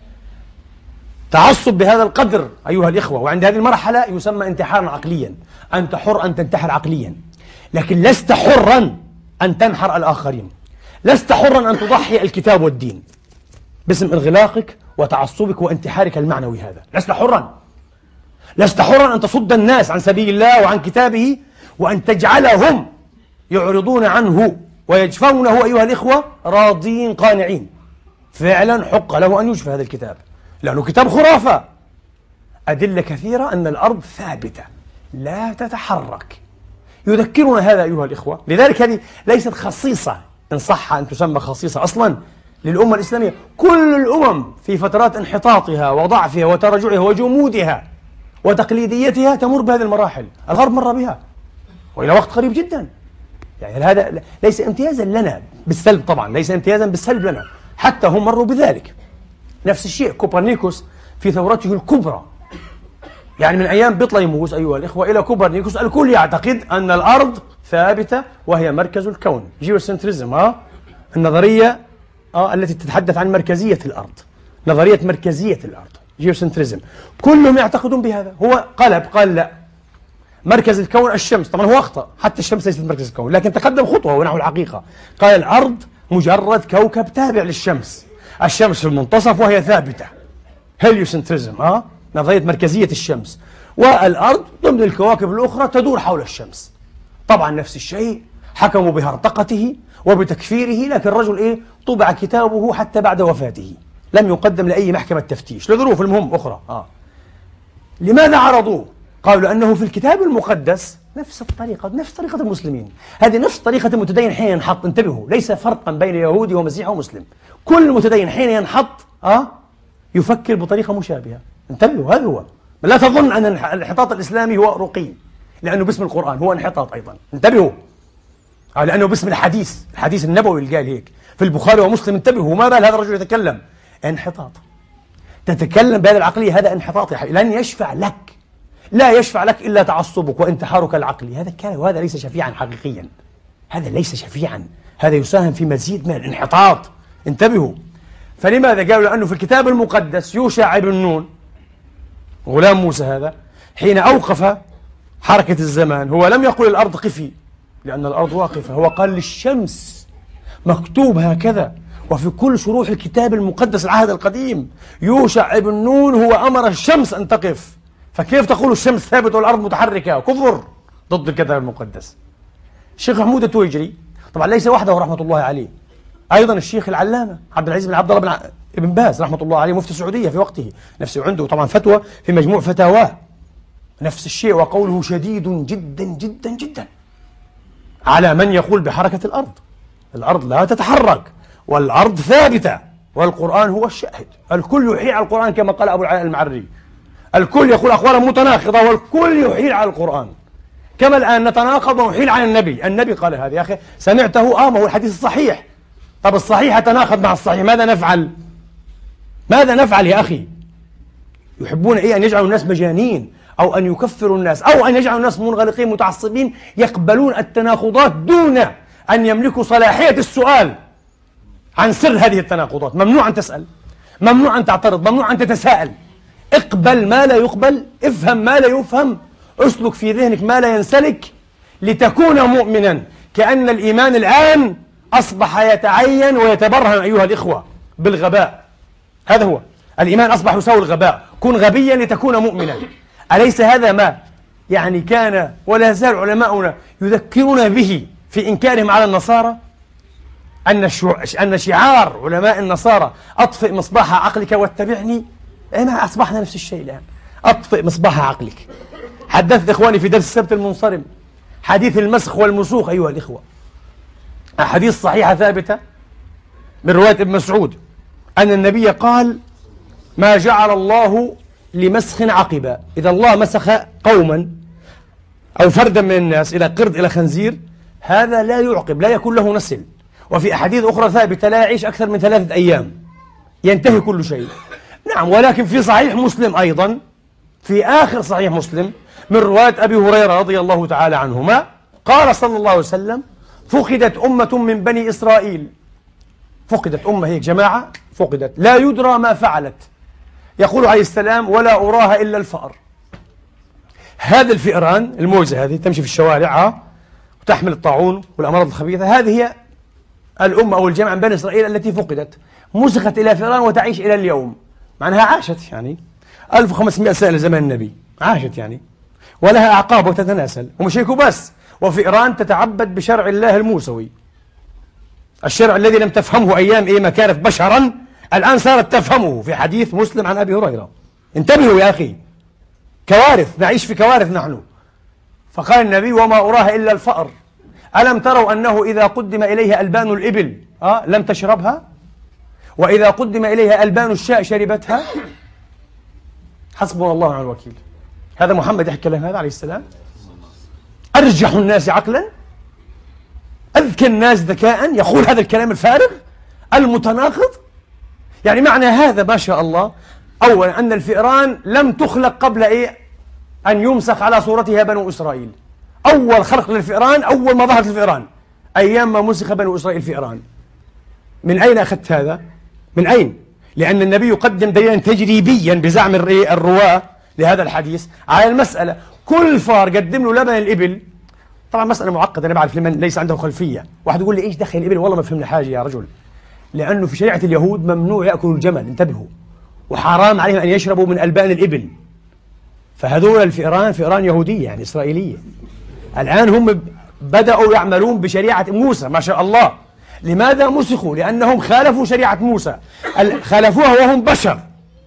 تعصب بهذا القدر أيها الإخوة وعند هذه المرحلة يسمى انتحارا عقليا. أنت حر أن تنتحر عقليا. لكن لست حرا أن تنحر الآخرين. لست حرا أن تضحي الكتاب والدين. باسم انغلاقك وتعصبك وانتحارك المعنوي هذا. لست حرا. لست حرا أن تصد الناس عن سبيل الله وعن كتابه وأن تجعلهم يعرضون عنه ويجفونه أيها الإخوة راضين قانعين. فعلا حق له أن يجفى هذا الكتاب. لأنه كتاب خرافة. أدلة كثيرة أن الأرض ثابتة. لا تتحرك. يذكرنا هذا أيها الإخوة. لذلك هذه ليست خصيصة. إن صح أن تسمى خصيصة أصلا للأمة الإسلامية. كل الأمم في فترات انحطاطها وضعفها وتراجعها وجمودها وتقليديتها تمر بهذه المراحل. الغرب مر بها. وإلى وقت قريب جدا. يعني هذا ليس امتيازا لنا بالسلب طبعا ليس امتيازا بالسلب لنا. حتى هم مروا بذلك. نفس الشيء كوبرنيكوس في ثورته الكبرى. يعني من أيام بطليموس أيها الإخوة إلى كوبرنيكوس. الكل يعتقد أن الأرض ثابتة وهي مركز الكون. geocentrism ها النظرية آه التي تتحدث عن مركزية الأرض. نظرية مركزية الأرض. geocentrism. كلهم يعتقدون بهذا. هو قلب قال لا. مركز الكون الشمس. طبعا هو أخطأ. حتى الشمس ليست مركز الكون لكن تقدم خطوة ونحو الحقيقة. قال الأرض مجرد كوكب تابع للشمس. الشمس في المنتصف وهي ثابتة. هيليوسنتريزم ها؟ نظرية مركزية الشمس. والأرض ضمن الكواكب الأخرى تدور حول الشمس. طبعا نفس الشيء. حكموا بهرطقته وبتكفيره لكن الرجل إيه؟ طبع كتابه حتى بعد وفاته. لم يقدم لأي محكمة تفتيش لظروف المهم أخرى. آه. لماذا عرضوه؟ قالوا لأنه في الكتاب المقدس نفس الطريقة نفس طريقة المسلمين. هذه نفس طريقة المتدين حين ينحط انتبهوا ليس فرقا بين يهودي ومسيحي ومسلم. كل متدين حين ينحط آه يفكر بطريقة مشابهة. انتبهوا هذا هو. لا تظن أن الانحطاط الإسلامي هو رقي لأنه باسم القرآن هو انحطاط أيضا. انتبهوا. آه لأنه باسم الحديث الحديث النبوي اللي قال هيك. في البخاري ومسلم انتبهوا ما بال هذا الرجل يتكلم. انحطاط. تتكلم بهذه العقلية هذا انحطاط يا حبيبي. لن يشفع لك. لا يشفع لك إلا تعصبك وانتحارك العقلي. هذا كان وهذا ليس شفيعا حقيقيا. هذا ليس شفيعا. هذا يساهم في مزيد من الانحطاط. انتبهوا. فلماذا؟ قالوا لأنه في الكتاب المقدس يوشع بن نون غلام موسى هذا حين أوقف حركة الزمان هو لم يقل الأرض قفي لأن الأرض واقفة هو قال للشمس مكتوب هكذا. وفي كل شروح الكتاب المقدس العهد القديم يوشع بن نون هو أمر الشمس أن تقف. فكيف تقول الشمس ثابتة والأرض متحركة؟ كفر ضد الكتاب المقدس. الشيخ محمود التويجري طبعا ليس وحده رحمة الله عليه أيضا الشيخ العلامة عبد العزيز بن عبد الله بن ابن باز رحمة الله عليه مفتي السعودية في وقته. نفسه عنده طبعا فتوى في مجموع فتاواه. نفس الشيء وقوله شديد جدا جدا جدا على من يقول بحركة الأرض. الأرض لا تتحرك. والأرض ثابتة. والقرآن هو الشاهد. الكل يحيل على القرآن كما قال أبو العلاء المعري. الكل يقول أقوالا متناقضة والكل يحيل على القرآن. كما الآن نتناقض ونحيل على النبي. النبي قال هذا يا أخي سمعته آه ما هو الحديث الصحيح. طب الصحيح يتناقض مع الصحيح ماذا نفعل؟ ماذا نفعل يا أخي؟ يحبون إيه؟ أن يجعلوا الناس مجانين أو أن يكفروا الناس أو أن يجعلوا الناس منغلقين متعصبين يقبلون التناقضات دون أن يملكوا صلاحية السؤال. عن سر هذه التناقضات. ممنوع أن تسأل. ممنوع أن تعترض. ممنوع أن تتساءل. اقبل ما لا يقبل. افهم ما لا يفهم. اسلك في ذهنك ما لا ينسلك. لتكون مؤمنا كأن الإيمان الآن أصبح يتعين ويتبرهن أيها الإخوة بالغباء. هذا هو. الإيمان أصبح يساوي الغباء. كن غبيا لتكون مؤمنا. أليس هذا ما يعني كان ولا يزال علماؤنا يذكرون به في إنكارهم على النصارى؟ أن أن شعار علماء النصارى أطفئ مصباح عقلك واتبعني. إيه ما أصبحنا نفس الشيء الآن. أطفئ مصباح عقلك. حدثت إخواني في درس السبت المنصرم. حديث المسخ والمسوخ أيها الإخوة. أحاديث صحيحة ثابتة من رواية ابن مسعود. أن النبي قال ما جعل الله لمسخ عقبا إذا الله مسخ قوما أو فردا من الناس إلى قرد إلى خنزير هذا لا يعقب لا يكون له نسل. وفي أحاديث أخرى ثابتة لا يعيش أكثر من ثلاثة أيام. ينتهي كل شيء. نعم ولكن في صحيح مسلم أيضا في آخر صحيح مسلم من رواية أبي هريرة رضي الله تعالى عنهما قال صلى الله عليه وسلم فقدت أمة من بني إسرائيل. فقدت أمة هيك جماعة فقدت. لا يدرى ما فعلت. يقول عليه السلام ولا أراها إلا الفأر. هذه الفئران الموزة هذه تمشي في الشوارع وتحمل الطاعون والأمراض الخبيثة هذه هي الأمة أو الجماعة من بني إسرائيل التي فقدت مسخت إلى فئران وتعيش إلى اليوم. معناها عاشت يعني. 1500 سنة زمان النبي. عاشت يعني. ولها أعقاب وتتناسل. ومش هيك بس وفئران تتعبد بشرع الله الموسوي. الشرع الذي لم تفهمه أيام إيه ما كانت بشرا الآن صارت تفهمه في حديث مسلم عن أبي هريرة. انتبهوا يا أخي. كوارث. نعيش في كوارث نحن. فقال النبي وما أراها إلا الفأر. ألم تروا أنه إذا قدم إليها ألبان الإبل أه لم تشربها؟ وإذا قدم إليها ألبان الشاء شربتها؟ حسبنا الله ونعم الوكيل. هذا محمد يحكي كلام هذا عليه السلام. أرجح الناس عقلا؟ أذكى الناس ذكاء؟ يقول هذا الكلام الفارغ؟ المتناقض؟ يعني معنى هذا ما شاء الله أولا أن الفئران لم تخلق قبل إيه؟ أن يمسخ على صورتها بنو إسرائيل. أول خلق للفئران أول ما ظهرت الفئران. أيام ما مسخ بنو إسرائيل فئران. من أين أخذت هذا؟ من أين؟ لأن النبي يقدم دليلا تجريبيا بزعم الرواة لهذا الحديث. على المسألة. كل فار قدم له لبن الإبل. طبعا مسألة معقدة أنا بعرف لمن ليس عنده خلفية. واحد يقول لي إيش دخل الإبل؟ والله ما فهمنا حاجة يا رجل. لأنه في شريعة اليهود ممنوع يأكلوا الجمل انتبهوا. وحرام عليهم أن يشربوا من ألبان الإبل. فهذول الفئران فئران يهودية يعني إسرائيلية. الآن هم بدأوا يعملون بشريعة موسى ما شاء الله. لماذا مسخوا؟ لأنهم خالفوا شريعة موسى. خالفوها وهم بشر.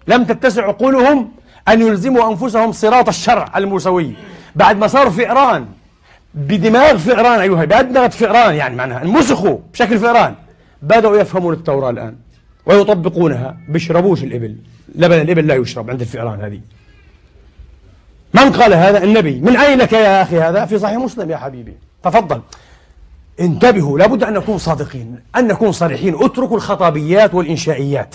لم تتسع عقولهم أن يلزموا أنفسهم صراط الشرع الموسوي. بعد ما صاروا فئران بدماغ فئران أيها بأدمغة فئران يعني معناها انمسخوا بشكل فئران. بدأوا يفهمون التوراة الآن ويطبقونها. بيشربوش الإبل. لبن الإبل لا يشرب عند الفئران هذه. من قال هذا؟ النبي. من أين لك يا أخي هذا؟ في صحيح مسلم يا حبيبي. تفضل. انتبهوا لابد أن نكون صادقين أن نكون صريحين. اتركوا الخطابيات والإنشائيات.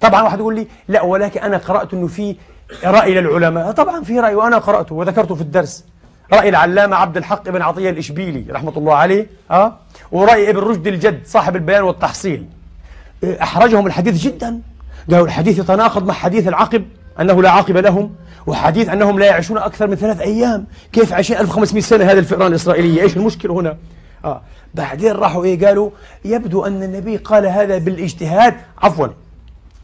طبعا واحد يقول لي لا ولكن أنا قرأت أنه في رأي للعلماء. طبعا في رأي وأنا قرأته وذكرته في الدرس. رأي العلامة عبد الحق بن عطية الإشبيلي رحمة الله عليه أه؟ ورأي ابن رشد الجد صاحب البيان والتحصيل. أحرجهم الحديث جدا. قالوا الحديث يتناقض مع حديث العقب أنه لا عاقب لهم. وحديث أنهم لا يعيشون أكثر من ثلاث أيام. كيف عايشين؟ 1500 سنة هذه الفئران الإسرائيلية. إيش المشكلة هنا؟ آه. بعدين راحوا إيه؟ قالوا يبدو أن النبي قال هذا بالاجتهاد. عفوا.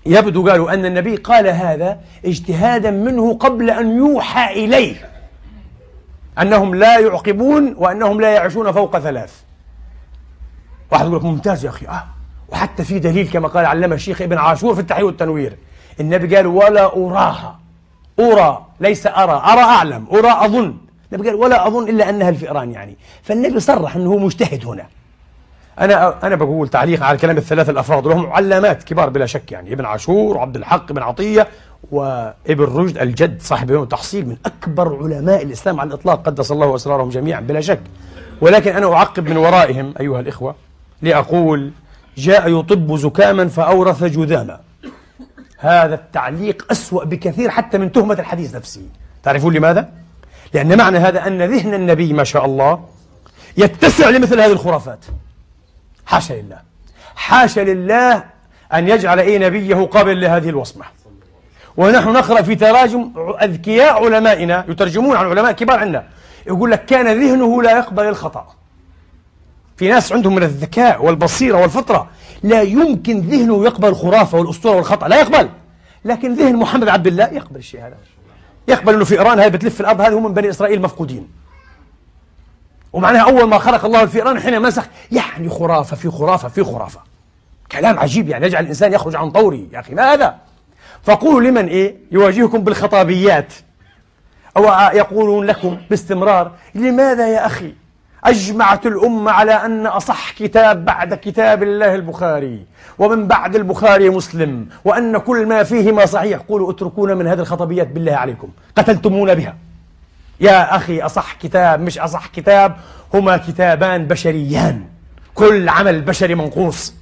يبدو قالوا أن النبي قال هذا اجتهادا منه قبل أن يوحى إليه. أنهم لا يعقبون وأنهم لا يعيشون فوق ثلاث. واحد يقول لك ممتاز يا أخي. آه. وحتى في دليل كما قال علمه الشيخ ابن عاشور في التحرير والتنوير. النبي قال ولا أراها. أرى ليس أرى أرى أعلم أرى أظن. ولا أظن إلا أنها الفئران يعني. فالنبي صرح أنه مجتهد هنا. أنا أنا بقول تعليق على كلام الثلاثة الأفراد وهم علامات كبار بلا شك يعني. ابن عاشور وعبد الحق بن عطية وابن رشد الجد صاحب يوم التحصيل من أكبر علماء الإسلام على الإطلاق قدس الله أسرارهم جميعا بلا شك. ولكن أنا أعقب من ورائهم أيها الإخوة لأقول جاء يطب زكاما فأورث جذاما. هذا التعليق أسوأ بكثير حتى من تهمة الحديث نفسه. تعرفون لماذا؟ لأن معنى هذا أن ذهن النبي ما شاء الله يتسع لمثل هذه الخرافات. حاشا لله. حاشا لله أن يجعل أي نبيه قابل لهذه الوصمة. ونحن نقرأ في تراجم أذكياء علمائنا يترجمون عن علماء كبار عندنا يقول لك كان ذهنه لا يقبل الخطأ. في ناس عندهم من الذكاء والبصيرة والفطرة لا يمكن ذهنه يقبل الخرافة والأسطورة والخطأ لا يقبل. لكن ذهن محمد عبد الله يقبل الشيء هذا. يقبل أنه في إيران هاي بتلف الأرض هذه هم من بني إسرائيل مفقودين. ومعناها أول ما خلق الله الفئران حين مسخ يعني خرافة في خرافة في خرافة. كلام عجيب يعني يجعل الإنسان يخرج عن طوري. يا أخي ما هذا فقولوا لمن إيه؟ يواجهكم بالخطابيات. أو يقولون لكم باستمرار لماذا يا أخي؟ أجمعت الأمة على أن أصح كتاب بعد كتاب الله البخاري ومن بعد البخاري مسلم وأن كل ما فيهما صحيح. قولوا اتركونا من هذه الخطبيات بالله عليكم. قتلتمونا بها. يا أخي أصح كتاب مش أصح كتاب هما كتابان بشريان. كل عمل بشري منقوص.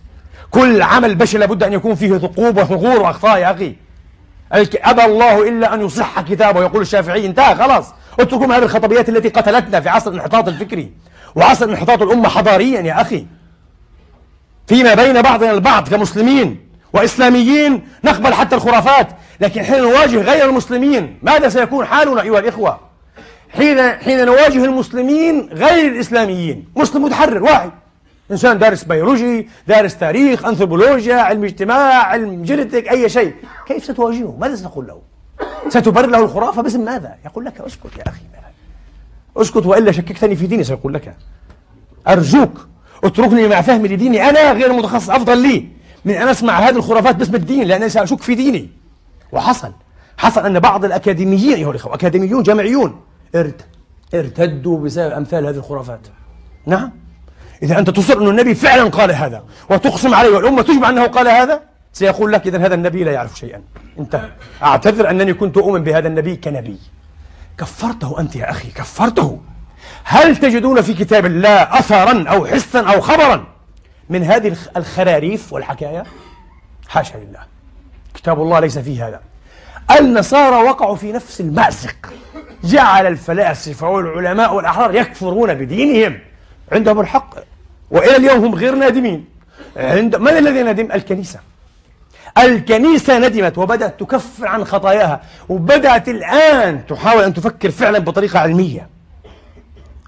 كل عمل بشري لابد أن يكون فيه ثقوب وثغور وأخطاء يا أخي. أبى الله إلا أن يصح كتابه. يقول الشافعي انتهى خلاص. اتركوا هذه الخطبيات التي قتلتنا في عصر الانحطاط الفكري وعصر انحطاط الأمة حضاريا يا أخي. فيما بين بعضنا البعض كمسلمين وإسلاميين نقبل حتى الخرافات لكن حين نواجه غير المسلمين ماذا سيكون حالنا أيها الإخوة؟ حين حين نواجه المسلمين غير الإسلاميين مسلم متحرر واحد. إنسان دارس بيولوجي دارس تاريخ أنثروبولوجيا علم اجتماع علم جينيتك أي شيء. كيف ستواجهه؟ ماذا ستقول له؟ ستبرر له الخرافة باسم ماذا؟ يقول لك أسكت يا أخي. أسكت وإلا شككتني في ديني سيقول لك. أرجوك اتركني مع فهمي لديني. أنا غير متخصص أفضل لي من أن أسمع هذه الخرافات باسم الدين لأنني سأشك في ديني. وحصل حصل أن بعض الأكاديميين أيها الأخوة أكاديميون جامعيون ارت ارتدوا بسبب أمثال هذه الخرافات. نعم. إذا أنت تصر أن النبي فعلا قال هذا وتقسم عليه والأمة تجمع أنه قال هذا؟ سيقول لك إذا هذا النبي لا يعرف شيئا. انتهى. أعتذر أنني كنت أؤمن بهذا النبي كنبي. كفرته أنت يا أخي كفرته. هل تجدون في كتاب الله أثرا أو حسا أو خبرا من هذه الخراريف والحكاية؟ حاشا لله. كتاب الله ليس فيه هذا. النصارى وقعوا في نفس المأزق. جعل الفلاسفة والعلماء والأحرار يكفرون بدينهم. عندهم الحق. وإلى اليوم هم غير نادمين. عند من الذي ندم؟ الكنيسة. الكنيسة ندمت وبدأت تكفر عن خطاياها وبدأت الآن تحاول أن تفكر فعلا بطريقة علمية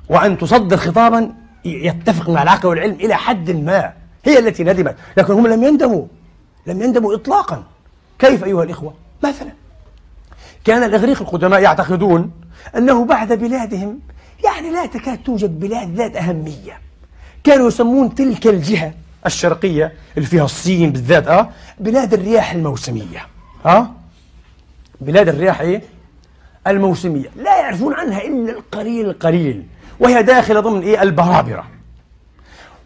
وأن تصدر خطابا يتفق مع العقل والعلم إلى حد ما. هي التي ندمت لكن هم لم يندموا لم يندموا إطلاقا. كيف أيها الإخوة؟ مثلا كان الإغريق القدماء يعتقدون أنه بعد بلادهم يعني لا تكاد توجد بلاد ذات أهمية. كانوا يسمون تلك الجهة الشرقية اللي فيها الصين بالذات آه بلاد الرياح الموسمية آه بلاد الرياح إيه؟ الموسمية. لا يعرفون عنها إلا القليل القليل وهي داخلة ضمن إيه؟ البرابرة.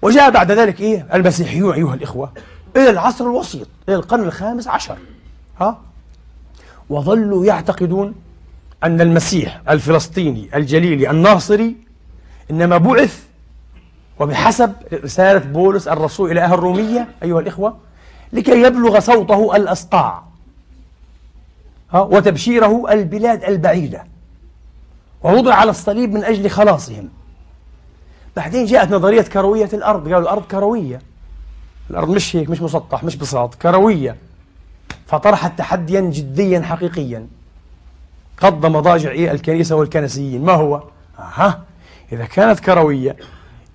وجاء بعد ذلك إيه؟ المسيحيون أيها الإخوة إلى العصر الوسيط إلى القرن الخامس عشر ها؟ وظلوا يعتقدون أن المسيح الفلسطيني الجليلي الناصري إنما بعث وبحسب رسالة بولس الرسول إلى أهل الرومية أيها الإخوة لكي يبلغ صوته الأسقاع وتبشيره البلاد البعيدة. ووضع على الصليب من أجل خلاصهم. بعدين جاءت نظرية كروية الأرض. قالوا الأرض كروية. الأرض مش هيك مش مسطح مش بساط كروية. فطرحت تحديا جديا حقيقيا. قض مضاجع إيه؟ الكنيسة والكنسيين. ما هو؟ أها إذا كانت كروية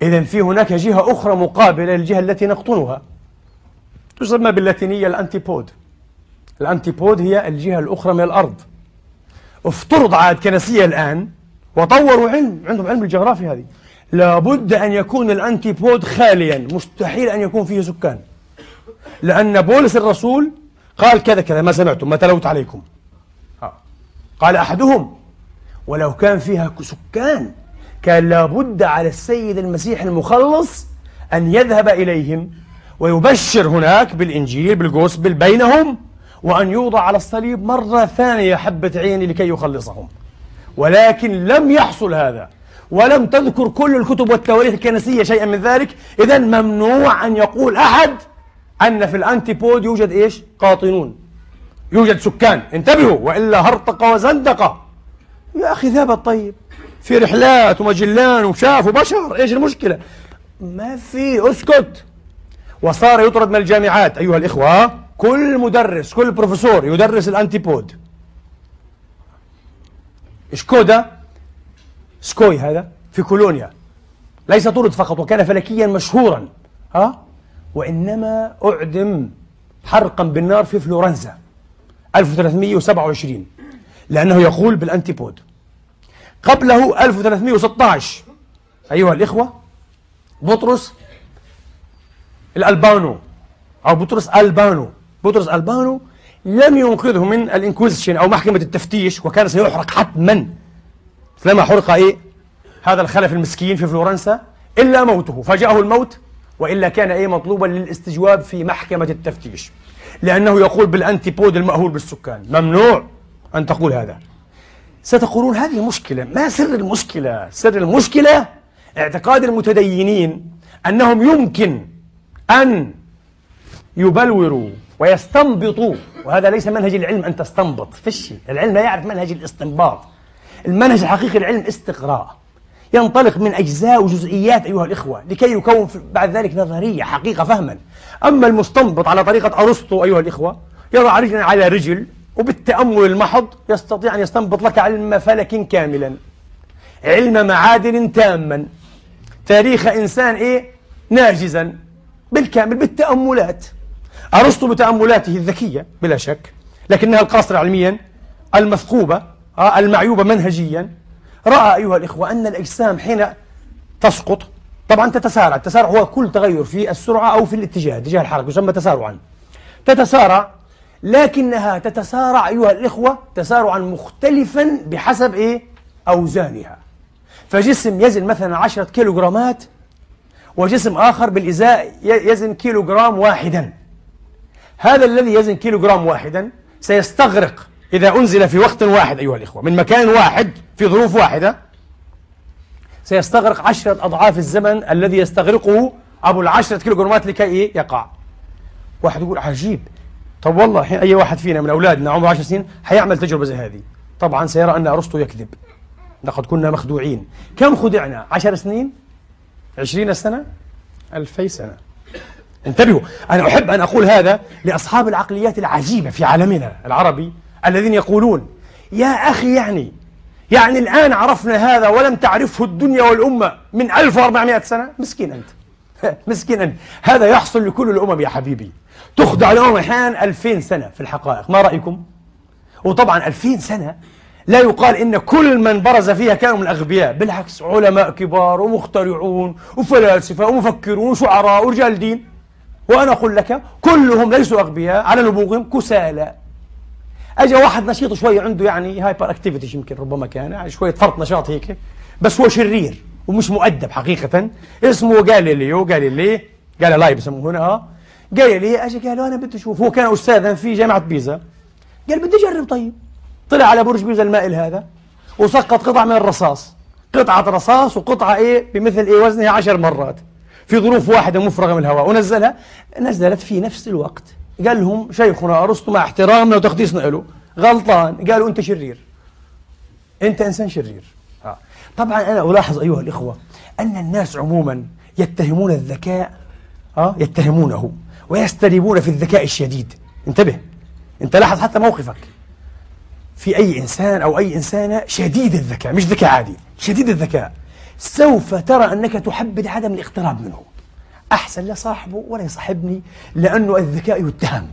إذا في هناك جهة أخرى مقابلة للجهة التي نقطنها. تسمى باللاتينية الأنتيبود. الأنتيبود هي الجهة الأخرى من الأرض. افترض عاد كنسية الآن وطوروا علم عندهم علم الجغرافيا هذه. لابد أن يكون الأنتيبود خاليا. مستحيل أن يكون فيه سكان. لأن بولس الرسول قال كذا كذا ما سمعتم ما تلوت عليكم. قال أحدهم ولو كان فيها سكان كان لابد على السيد المسيح المخلص أن يذهب إليهم ويبشر هناك بالإنجيل بالجوسبل بينهم وأن يوضع على الصليب مرة ثانية حبة عين لكي يخلصهم. ولكن لم يحصل هذا ولم تذكر كل الكتب والتواريخ الكنسية شيئا من ذلك. إذا ممنوع أن يقول أحد أن في الأنتيبود يوجد إيش؟ قاطنون. يوجد سكان. انتبهوا وإلا هرطقة وزندقة يا أخي ثابت طيب في رحلات ومجلان وشاف وبشر. إيش المشكلة؟ ما في اسكت. وصار يطرد من الجامعات. أيها الإخوة كل مدرس كل بروفيسور يدرس الأنتيبود. شكودا؟ سكوي هذا في كولونيا. ليس طرد فقط وكان فلكيا مشهورا. ها؟ وإنما أعدم حرقا بالنار في فلورنزا 1327 لأنه يقول بالأنتيبود. قبله 1316 أيها الإخوة بطرس الألبانو أو بطرس ألبانو. بطرس ألبانو لم ينقذه من الإنكوزيشن أو محكمة التفتيش وكان سيحرق حتما. لما حرق إيه؟ هذا الخلف المسكين في فلورنسا إلا موته. فجاءه الموت وإلا كان إيه؟ مطلوبا للاستجواب في محكمة التفتيش. لأنه يقول بالأنتيبود المأهول بالسكان. ممنوع أن تقول هذا. ستقولون هذه مشكلة. ما سر المشكلة؟ سر المشكلة اعتقاد المتدينين أنهم يمكن أن يبلوروا ويستنبطوا وهذا ليس منهج العلم أن تستنبط فشي العلم لا يعرف منهج الاستنباط. المنهج الحقيقي للعلم استقراء. ينطلق من أجزاء وجزئيات أيها الإخوة لكي يكون بعد ذلك نظرية حقيقة فهما. أما المستنبط على طريقة أرسطو أيها الإخوة يضع رجلا على رجل وبالتأمل المحض يستطيع أن يستنبط لك علم فلك كاملا علم معادن تاما. تاريخ إنسان إيه؟ ناجزا بالكامل بالتأملات. أرسطو بتأملاته الذكية بلا شك لكنها القاصرة علميا المثقوبة آه، المعيوبة منهجيا. رأى أيها الإخوة أن الأجسام حين تسقط طبعا تتسارع. التسارع هو كل تغير في السرعة أو في الاتجاه اتجاه الحركة يسمى تسارعا. تتسارع لكنها تتسارع أيها الإخوة تسارعا مختلفا بحسب إيه؟ أوزانها. فجسم يزن مثلا عشرة كيلوغرامات وجسم آخر بالإزاء يزن كيلوغرام واحدا. هذا الذي يزن كيلوغرام واحدا سيستغرق إذا أنزل في وقت واحد أيها الإخوة من مكان واحد في ظروف واحدة. سيستغرق عشرة أضعاف الزمن الذي يستغرقه أبو العشرة كيلوغرامات لكي إيه؟ يقع. واحد يقول عجيب. طب والله حين أي واحد فينا من أولادنا عمره 10 سنين حيعمل تجربة زي هذه؟ طبعا سيرى أن أرسطو يكذب. لقد كنا مخدوعين. كم خدعنا؟ عشر سنين؟ عشرين سنة؟ ألفي سنة. انتبهوا أنا أحب أن أقول هذا لأصحاب العقليات العجيبة في عالمنا العربي الذين يقولون يا أخي يعني يعني الآن عرفنا هذا ولم تعرفه الدنيا والأمة من 1400 سنة؟ مسكين أنت. <laughs> مسكين أنت. هذا يحصل لكل الأمم يا حبيبي. تخدع الأمم أحيانا 2000 سنة في الحقائق ما رأيكم؟ وطبعا 2000 سنة لا يقال إن كل من برز فيها كانوا من أغبياء بالعكس علماء كبار ومخترعون وفلاسفة ومفكرون وشعراء ورجال دين. وأنا أقول لك كلهم ليسوا أغبياء على نبوغهم كسالى. اجى واحد نشيط شوي عنده يعني hyper activity يمكن ربما كان يعني شوية فرط نشاط هيك بس هو شرير ومش مؤدب حقيقة. اسمه جاليليو جاليلي جاليلاي بسموه هنا آه جاليلي اجى قال أنا بدي أشوف. هو كان استاذا في جامعة بيزا. قال بدي أجرب طيب. طلع على برج بيزا المائل هذا وسقط قطعة من الرصاص. قطعة رصاص وقطعة إيه؟ بمثل إيه؟ وزنها عشر مرات. في ظروف واحدة مفرغة من الهواء. ونزلها نزلت في نفس الوقت. قال لهم شيخنا أرسطو مع احترامنا وتقديسنا له غلطان. قالوا أنت شرير. أنت إنسان شرير. آه. طبعا أنا ألاحظ أيها الإخوة أن الناس عموما يتهمون الذكاء آه يتهمونه. ويستريبون في الذكاء الشديد. انتبه. انت لاحظ حتى موقفك. في أي إنسان أو أي إنسانة شديد الذكاء مش ذكاء عادي شديد الذكاء. سوف ترى أنك تحبذ عدم الاقتراب منه. أحسن لصاحبه ولا يصاحبني لأنه الذكاء يتهم.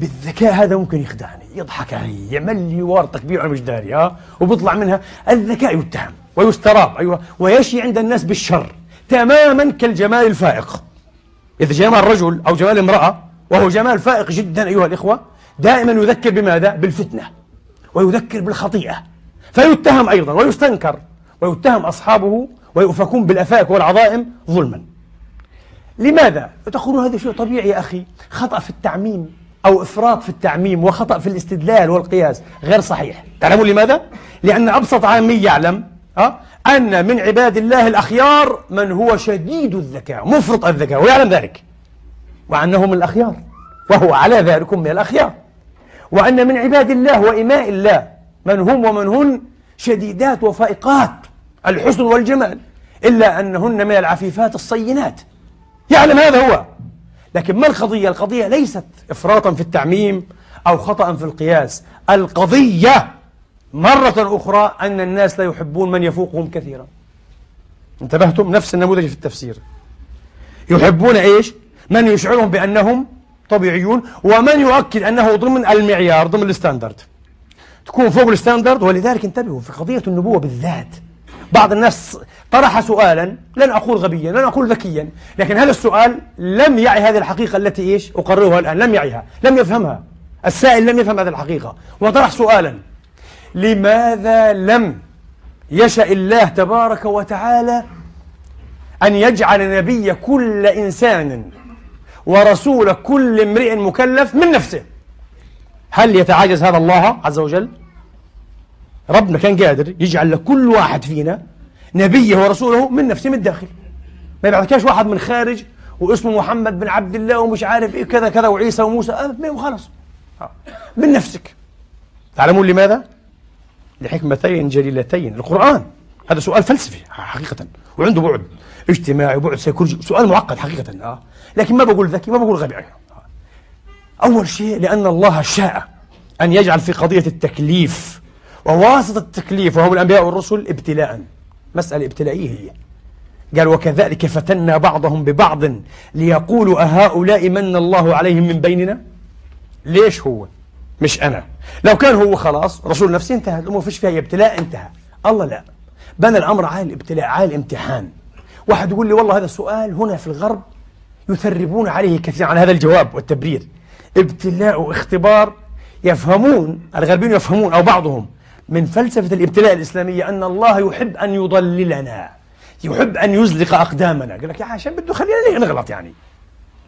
بالذكاء هذا ممكن يخدعني يضحك علي يعمل لي ورطة كبيرة مش داري ها وبيطلع منها. الذكاء يتهم ويستراب أيوة ويشي عند الناس بالشر تماما كالجمال الفائق. إذا جمال رجل أو جمال امرأة وهو جمال فائق جدا أيها الإخوة دائما يذكر بماذا؟ بالفتنة ويذكر بالخطيئة فيتهم أيضا ويستنكر ويتهم أصحابه ويؤفكون بالأفاك والعظائم ظلما لماذا؟ تقولون هذا شيء طبيعي يا أخي خطأ في التعميم أو إفراط في التعميم وخطأ في الاستدلال والقياس غير صحيح تعلمون لماذا؟ لأن أبسط عامي يعلم أن من عباد الله الأخيار من هو شديد الذكاء مفرط الذكاء ويعلم ذلك. وأنه من الأخيار وهو على ذلك من الأخيار. وأن من عباد الله وإماء الله من هم ومن هن شديدات وفائقات الحسن والجمال إلا أنهن من العفيفات الصينات. يعلم هذا هو. لكن ما القضية؟ القضية ليست إفراطا في التعميم أو خطأ في القياس. القضية مرة أخرى أن الناس لا يحبون من يفوقهم كثيرا. انتبهتم؟ نفس النموذج في التفسير. يحبون إيش؟ من يشعرهم بأنهم طبيعيون ومن يؤكد أنه ضمن المعيار ضمن ال standard. تكون فوق ال standard ولذلك انتبهوا في قضية النبوة بالذات. بعض الناس طرح سؤالا لن أقول غبيا لن أقول ذكيا لكن هذا السؤال لم يعي هذه الحقيقة التي إيش؟ أقررها الآن لم يعيها لم يفهمها. السائل لم يفهم هذه الحقيقة وطرح سؤالا. لماذا لم يشأ الله تبارك وتعالى أن يجعل نبي كل إنسان ورسول كل امرئ مكلف من نفسه هل يتعاجز هذا الله عز وجل؟ ربنا كان قادر يجعل لكل واحد فينا نبيه ورسوله من نفسه من الداخل ما يبعثكاش واحد من خارج واسمه محمد بن عبد الله ومش عارف إيه كذا كذا وعيسى وموسى أه آه. من نفسك تعلمون لماذا؟ لحكمتين جليلتين. القرآن هذا سؤال فلسفي حقيقة وعنده بعد اجتماعي وبعد سيكولوجي سؤال معقد حقيقة آه. لكن ما بقول ذكي ما بقول غبي أول شيء لأن الله شاء أن يجعل في قضية التكليف وواسطة التكليف وهم الأنبياء والرسل ابتلاء. مسألة ابتلائية هي. قال وكذلك فتنا بعضهم ببعض ليقولوا أهؤلاء من الله عليهم من بيننا؟ ليش هو؟ مش أنا. لو كان هو خلاص رسول نفسي انتهى الأمور فيش فيها ابتلاء انتهى. الله لا. بنى الأمر على الابتلاء على الامتحان واحد يقول لي والله هذا السؤال هنا في الغرب يثربون عليه كثيرا عن هذا الجواب والتبرير. ابتلاء واختبار يفهمون الغربيون يفهمون أو بعضهم من فلسفة الابتلاء الإسلامية أن الله يحب أن يضللنا يحب أن يزلق أقدامنا. قال لك يا عشان بده خلينا نغلط يعني.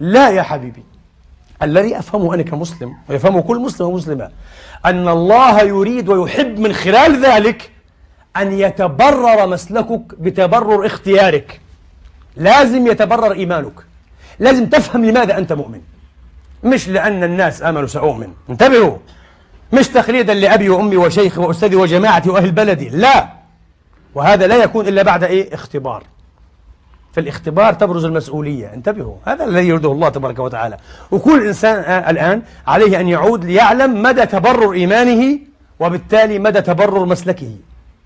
لا يا حبيبي. الذي أفهمه أنا كمسلم ويفهمه كل مسلم ومسلمة أن الله يريد ويحب من خلال ذلك أن يتبرر مسلكك بتبرر اختيارك. لازم يتبرر إيمانك. لازم تفهم لماذا أنت مؤمن. مش لأن الناس آمنوا سأؤمن. انتبهوا. مش تقليدا لأبي وأمي وشيخي وأستاذي وجماعتي وأهل بلدي لا. وهذا لا يكون إلا بعد إيه؟ اختبار. في الاختبار تبرز المسؤولية انتبهوا هذا الذي يريده الله تبارك وتعالى وكل إنسان آه الآن عليه أن يعود ليعلم مدى تبرر إيمانه وبالتالي مدى تبرر مسلكه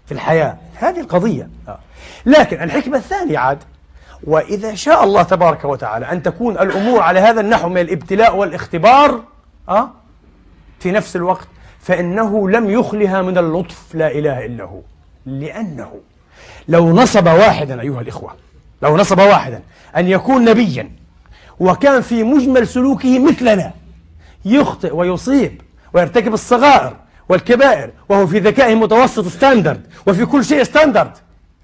في الحياة هذه القضية آه. لكن الحكمة الثانية عاد وإذا شاء الله تبارك وتعالى أن تكون الأمور على هذا النحو من الابتلاء والاختبار أه؟ في نفس الوقت فإنه لم يخلها من اللطف لا إله إلا هو لأنه لو نصب واحدا أيها الإخوة لو نصب واحدا أن يكون نبيا وكان في مجمل سلوكه مثلنا يخطئ ويصيب ويرتكب الصغائر والكبائر وهو في ذكائه متوسط standard وفي كل شيء standard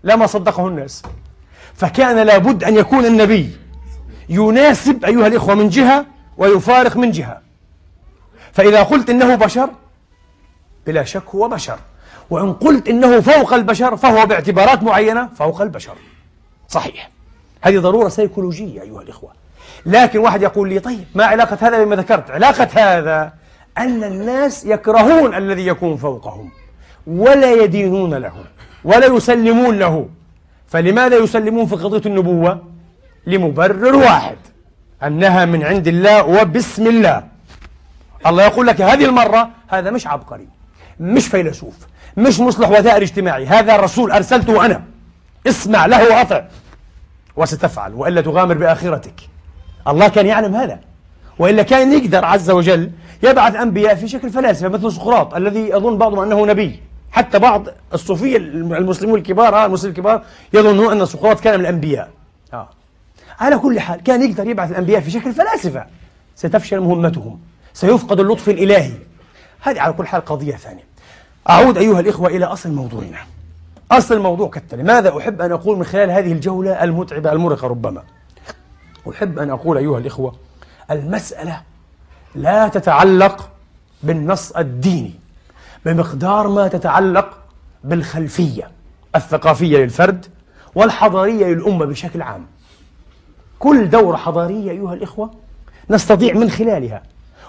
لما صدقه الناس. فكان لابد أن يكون النبي يناسب أيها الإخوة من جهة ويفارق من جهة. فإذا قلت إنه بشر بلا شك هو بشر. وإن قلت إنه فوق البشر فهو باعتبارات معينة فوق البشر. صحيح. هذه ضرورة سيكولوجية أيها الإخوة. لكن واحد يقول لي طيب ما علاقة هذا بما ذكرت؟ علاقة هذا أن الناس يكرهون الذي يكون فوقهم ولا يدينون له ولا يسلمون له. فلماذا يسلمون في قضية النبوة؟ لمبرر واحد أنها من عند الله وبسم الله. الله يقول لك هذه المرة هذا مش عبقري مش فيلسوف مش مصلح وثائر اجتماعي هذا الرسول أرسلته أنا. اسمع له وأطع. وستفعل وإلا تغامر بآخرتك. الله كان يعلم هذا. وإلا كان يقدر عز وجل يبعث أنبياء في شكل فلاسفة مثل سقراط الذي يظن بعضهم أنه نبي. حتى بعض الصوفية المسلمون الكبار آه المسلمين الكبار يظنون أن سقراط كان من الأنبياء. آه. على كل حال كان يقدر يبعث الأنبياء في شكل فلاسفة. ستفشل مهمتهم. سيفقد اللطف الإلهي. هذه على كل حال قضية ثانية. أعود أيها الإخوة إلى أصل موضوعنا. أصل الموضوع كالتالي. ماذا أحب أن أقول من خلال هذه الجولة المتعبة المرهقة ربما؟ أحب أن أقول أيها الإخوة المسألة لا تتعلق بالنص الديني بمقدار ما تتعلق بالخلفية الثقافية للفرد والحضارية للأمة بشكل عام. كل دورة حضارية أيها الإخوة نستطيع من خلالها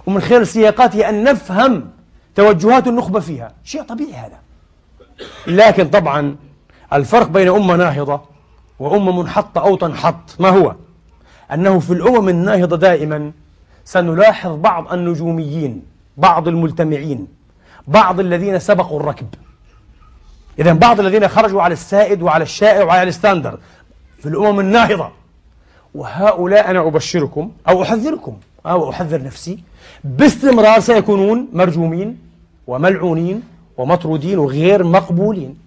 ومن خلال سياقاتها أن نفهم توجهات النخبة فيها. شيء طبيعي هذا. لكن طبعا الفرق بين أمة ناهضة وأمة منحطة أو تنحط ما هو؟ أنه في الأمم الناهضة دائما سنلاحظ بعض النجوميين بعض الملتمعين بعض الذين سبقوا الركب إذا بعض الذين خرجوا على السائد وعلى الشائع وعلى ال standard في الأمم الناهضة وهؤلاء أنا أبشركم أو أحذركم أو أحذر نفسي باستمرار سيكونون مرجومين وملعونين ومطرودين وغير مقبولين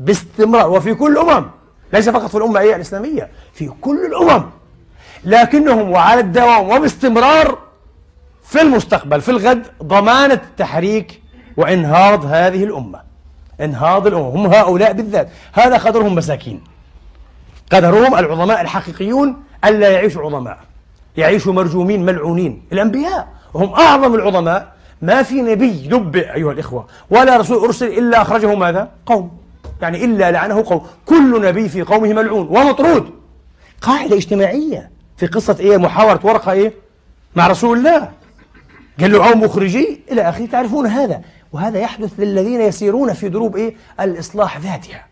باستمرار وفي كل الأمم ليس فقط في الأمة الإسلامية في كل الأمم. لكنهم وعلى الدوام وباستمرار في المستقبل في الغد ضمانة تحريك وإنهاض هذه الأمة. إنهاض الأمة. هم هؤلاء بالذات. هذا قدرهم مساكين. قدرهم العظماء الحقيقيون ألا يعيشوا عظماء. يعيشوا مرجومين ملعونين. الأنبياء هم أعظم العظماء ما في نبي نبئ أيها الإخوة ولا رسول أرسل إلا أخرجه ماذا؟ قوم. يعني إلا لعنه قوم. كل نبي في قومه ملعون ومطرود. قاعدة اجتماعية في قصة إيه؟ محاورة ورقة إيه؟ مع رسول الله. قال له عوم مخرجي. إلى آخره تعرفون هذا؟ وهذا يحدث للذين يسيرون في دروب إيه؟ الإصلاح ذاتها.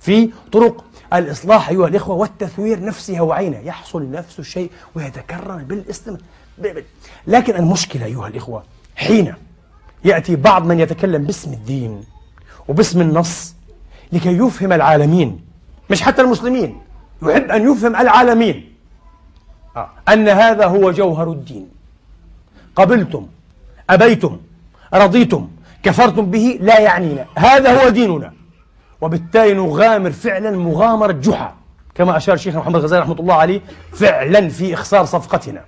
في طرق الإصلاح أيها الإخوة والتثوير نفسها وعينها يحصل نفس الشيء ويتكرر بالاستمرار لكن المشكلة أيها الإخوة حين يأتي بعض من يتكلم باسم الدين وباسم النص لكي يفهم العالمين مش حتى المسلمين يحب أن يفهم العالمين. آه، أن هذا هو جوهر الدين. قبلتم أبيتم رضيتم كفرتم به لا يعنينا. هذا هو ديننا. وبالتالي نغامر فعلا مغامرة جحا كما أشار شيخنا محمد غزالي رحمة الله عليه فعلا في إخسار صفقتنا.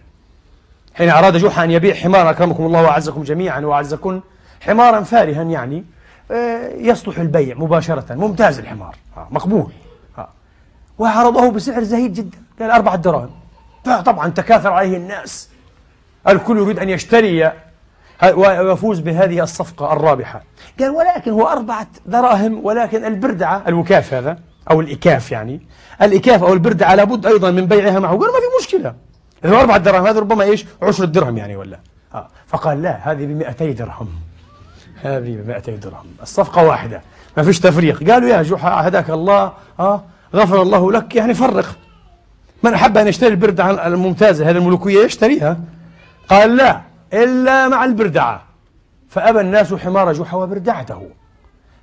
حين أراد جحا أن يبيع حمارا أكرمكم الله وأعزكم جميعا وأعزكم حمارا فارها يعني آه، يصلح البيع مباشرة. ممتاز الحمار. آه، مقبول. آه. وعرضه بسعر زهيد جدا. قال أربعة دراهم. طبعا تكاثر عليه الناس. الكل يريد أن يشتري ويفوز بهذه الصفقة الرابحة. قال ولكن هو أربعة دراهم ولكن البردعة الوكاف هذا أو الإكاف يعني. الإكاف أو البردعة لابد أيضا من بيعها معه. قال ما في مشكلة. هو أربعة دراهم هذا ربما إيش؟ عشر درهم يعني ولا؟ آه. فقال لا هذه بمئتي درهم. هذه بمئتي درهم. الصفقة واحدة. ما فيش تفريق. قالوا يا جحا هداك الله. آه. غفر الله لك يعني فرق. من أحب أن يشتري البردعة الممتازة هذه الملوكية يشتريها قال لا إلا مع البردعة. فأبى الناس حمار جحا وبردعته.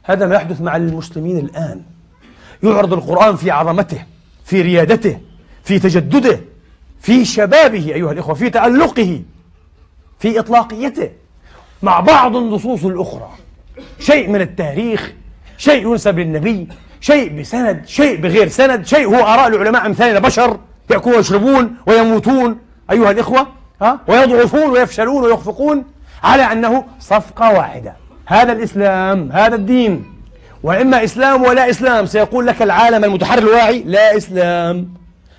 هذا ما يحدث مع المسلمين الآن. يعرض القرآن في عظمته في ريادته في تجدده. في شبابه أيها الإخوة في تألقه في إطلاقيته مع بعض النصوص الأخرى. شيء من التاريخ شيء ينسب للنبي شيء بسند شيء بغير سند شيء هو آراء العلماء أمثالنا بشر يأكلون ويشربون ويموتون أيها الإخوة ها؟ ويضعفون ويفشلون ويخفقون على أنه صفقة واحدة. هذا الإسلام هذا الدين. وإما إسلام ولا إسلام سيقول لك العالم المتحرر الواعي لا إسلام.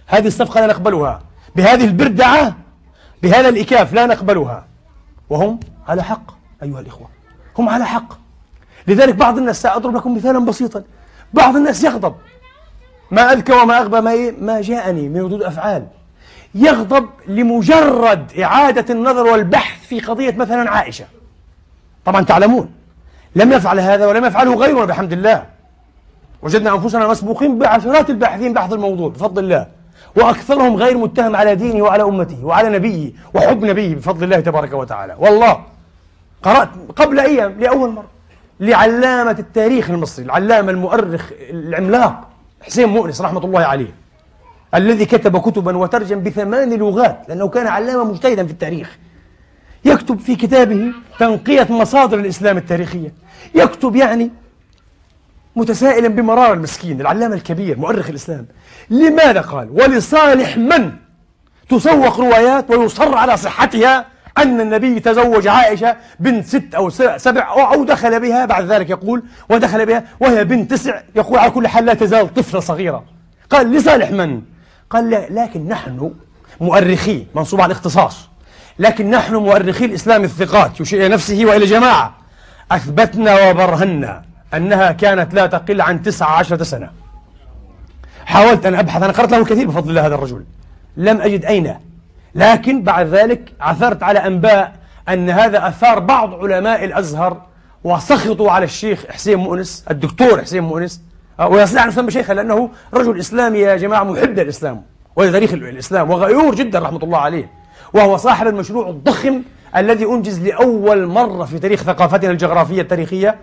هذه الصفقة لا نقبلها. بهذه البردعة بهذا الإكاف لا نقبلها. وهم على حق أيها الإخوة. هم على حق. لذلك بعض الناس سأضرب لكم مثالا بسيطا. بعض الناس يغضب. ما أذكى وما أغبى ما, إيه؟ ما جاءني من ردود أفعال. يغضب لمجرد إعادة النظر والبحث في قضية مثلا عائشة. طبعا تعلمون لم يفعل هذا ولم يفعله غيرنا بحمد الله. وجدنا أنفسنا مسبوقين بعشرات الباحثين بحث الموضوع بفضل الله. وأكثرهم غير متهم على دينه وعلى أمته وعلى نبيه وحب نبيه بفضل الله تبارك وتعالى. والله قرأت قبل أيام لأول مرة لعلامة التاريخ المصري العلامة المؤرخ العملاق حسين مؤنس رحمة الله عليه الذي كتب كتبا وترجم بثمان لغات لأنه كان علامة مجتهدا في التاريخ. يكتب في كتابه تنقية مصادر الإسلام التاريخية. يكتب يعني متسائلا بمرار المسكين العلامة الكبير مؤرخ الإسلام. لماذا قال؟ ولصالح من تسوق روايات ويصر على صحتها أن النبي تزوج عائشة بنت ست أو سبع أو دخل بها بعد ذلك يقول ودخل بها وهي بنت تسع يقول على كل حال لا تزال طفلة صغيرة. قال لصالح من؟ قال لا لكن نحن مؤرخي منصوب على الاختصاص. لكن نحن مؤرخي الإسلام الثقات يشير إلى نفسه وإلى جماعة. أثبتنا وبرهنا. أنها كانت لا تقل عن تسعة عشرة سنة. حاولت أن أبحث أنا قرأت له الكثير بفضل الله هذا الرجل. لم أجد أين. لكن بعد ذلك عثرت على أنباء أن هذا أثار بعض علماء الأزهر وسخطوا على الشيخ حسين مؤنس الدكتور حسين مؤنس. ويستطيع أن يسمى شيخا لأنه رجل إسلامي يا جماعة محب للإسلام. ولتاريخ الإسلام وغيور جدا رحمة الله عليه. وهو صاحب المشروع الضخم الذي أنجز لأول مرة في تاريخ ثقافتنا الجغرافية التاريخية.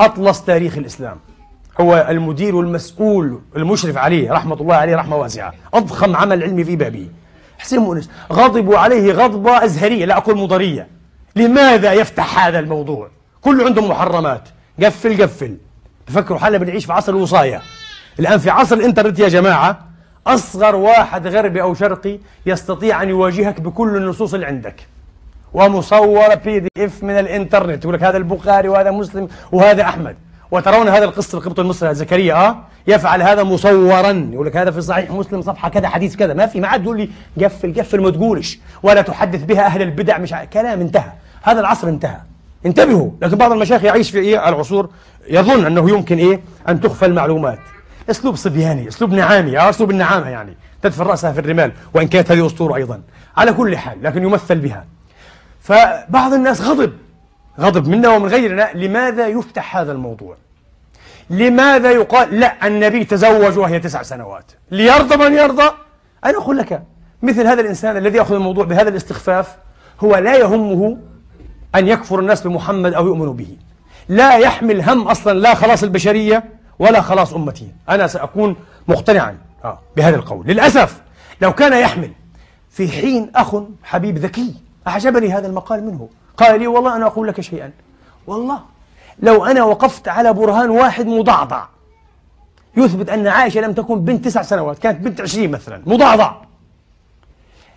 أطلس تاريخ الإسلام. هو المدير والمسؤول المشرف عليه رحمة الله عليه رحمة واسعة. أضخم عمل علمي في بابه. حسين مؤنس غضبوا عليه غضبة أزهرية لا أقول مضرية. لماذا يفتح هذا الموضوع؟ كل عندهم محرمات. قفل قفل. تفكروا حالنا بنعيش في عصر الوصاية. الآن في عصر الإنترنت يا جماعة أصغر واحد غربي أو شرقي يستطيع أن يواجهك بكل النصوص اللي عندك. ومصورة بي دي اف من الإنترنت. يقول لك هذا البخاري وهذا مسلم وهذا أحمد. وترون هذا القصة القبط المصري زكريا آه؟ يفعل هذا مصورا. يقول لك هذا في صحيح مسلم صفحة كذا حديث كذا. ما في ما عاد تقول لي قفل قفل ما تقولش. ولا تحدث بها أهل البدع مش كلام انتهى. هذا العصر انتهى. انتبهوا. لكن بعض المشايخ يعيش في إيه؟ العصور. يظن أنه يمكن إيه؟ أن تخفى المعلومات. أسلوب صبياني أسلوب نعامي أو أسلوب النعامة يعني. تدفن رأسها في الرمال. وإن كانت هذه أسطورة أيضا. على كل حال لكن يمثل بها. فبعض الناس غضب غضب منا ومن غيرنا لماذا يفتح هذا الموضوع؟ لماذا يقال لا النبي تزوج وهي تسع سنوات؟ ليرضى من يرضى؟ أنا أقول لك مثل هذا الإنسان الذي يأخذ الموضوع بهذا الاستخفاف هو لا يهمه أن يكفر الناس بمحمد أو يؤمنوا به. لا يحمل هم أصلا لا خلاص البشرية ولا خلاص أمتي. أنا سأكون مقتنعا. آه، بهذا القول. للأسف لو كان يحمل في حين أخ حبيب ذكي أعجبني هذا المقال منه. قال لي والله أنا أقول لك شيئا. والله لو أنا وقفت على برهان واحد مضعضع يثبت أن عائشة لم تكن بنت تسع سنوات كانت بنت عشرين مثلا مضعضع.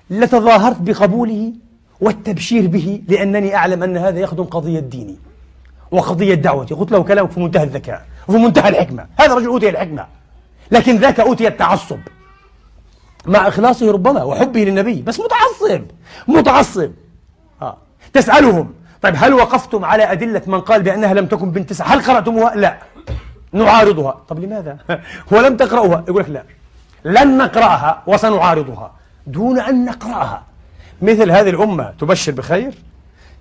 لتظاهرت بقبوله والتبشير به لأنني أعلم أن هذا يخدم قضية ديني وقضية دعوتي. قلت له كلامك في منتهى الذكاء وفي منتهى الحكمة. هذا رجل أوتي الحكمة لكن ذاك أوتي التعصب. مع إخلاصه ربما وحبه للنبي بس متعصب متعصب. آه. تسألهم طيب هل وقفتم على أدلة من قال بأنها لم تكن بنت تسعة هل قرأتموها؟ لا. نعارضها. طب لماذا؟ <laughs> ولم تقرأوها. يقول لك لا. لن نقرأها وسنعارضها دون أن نقرأها. مثل هذه الأمة تبشر بخير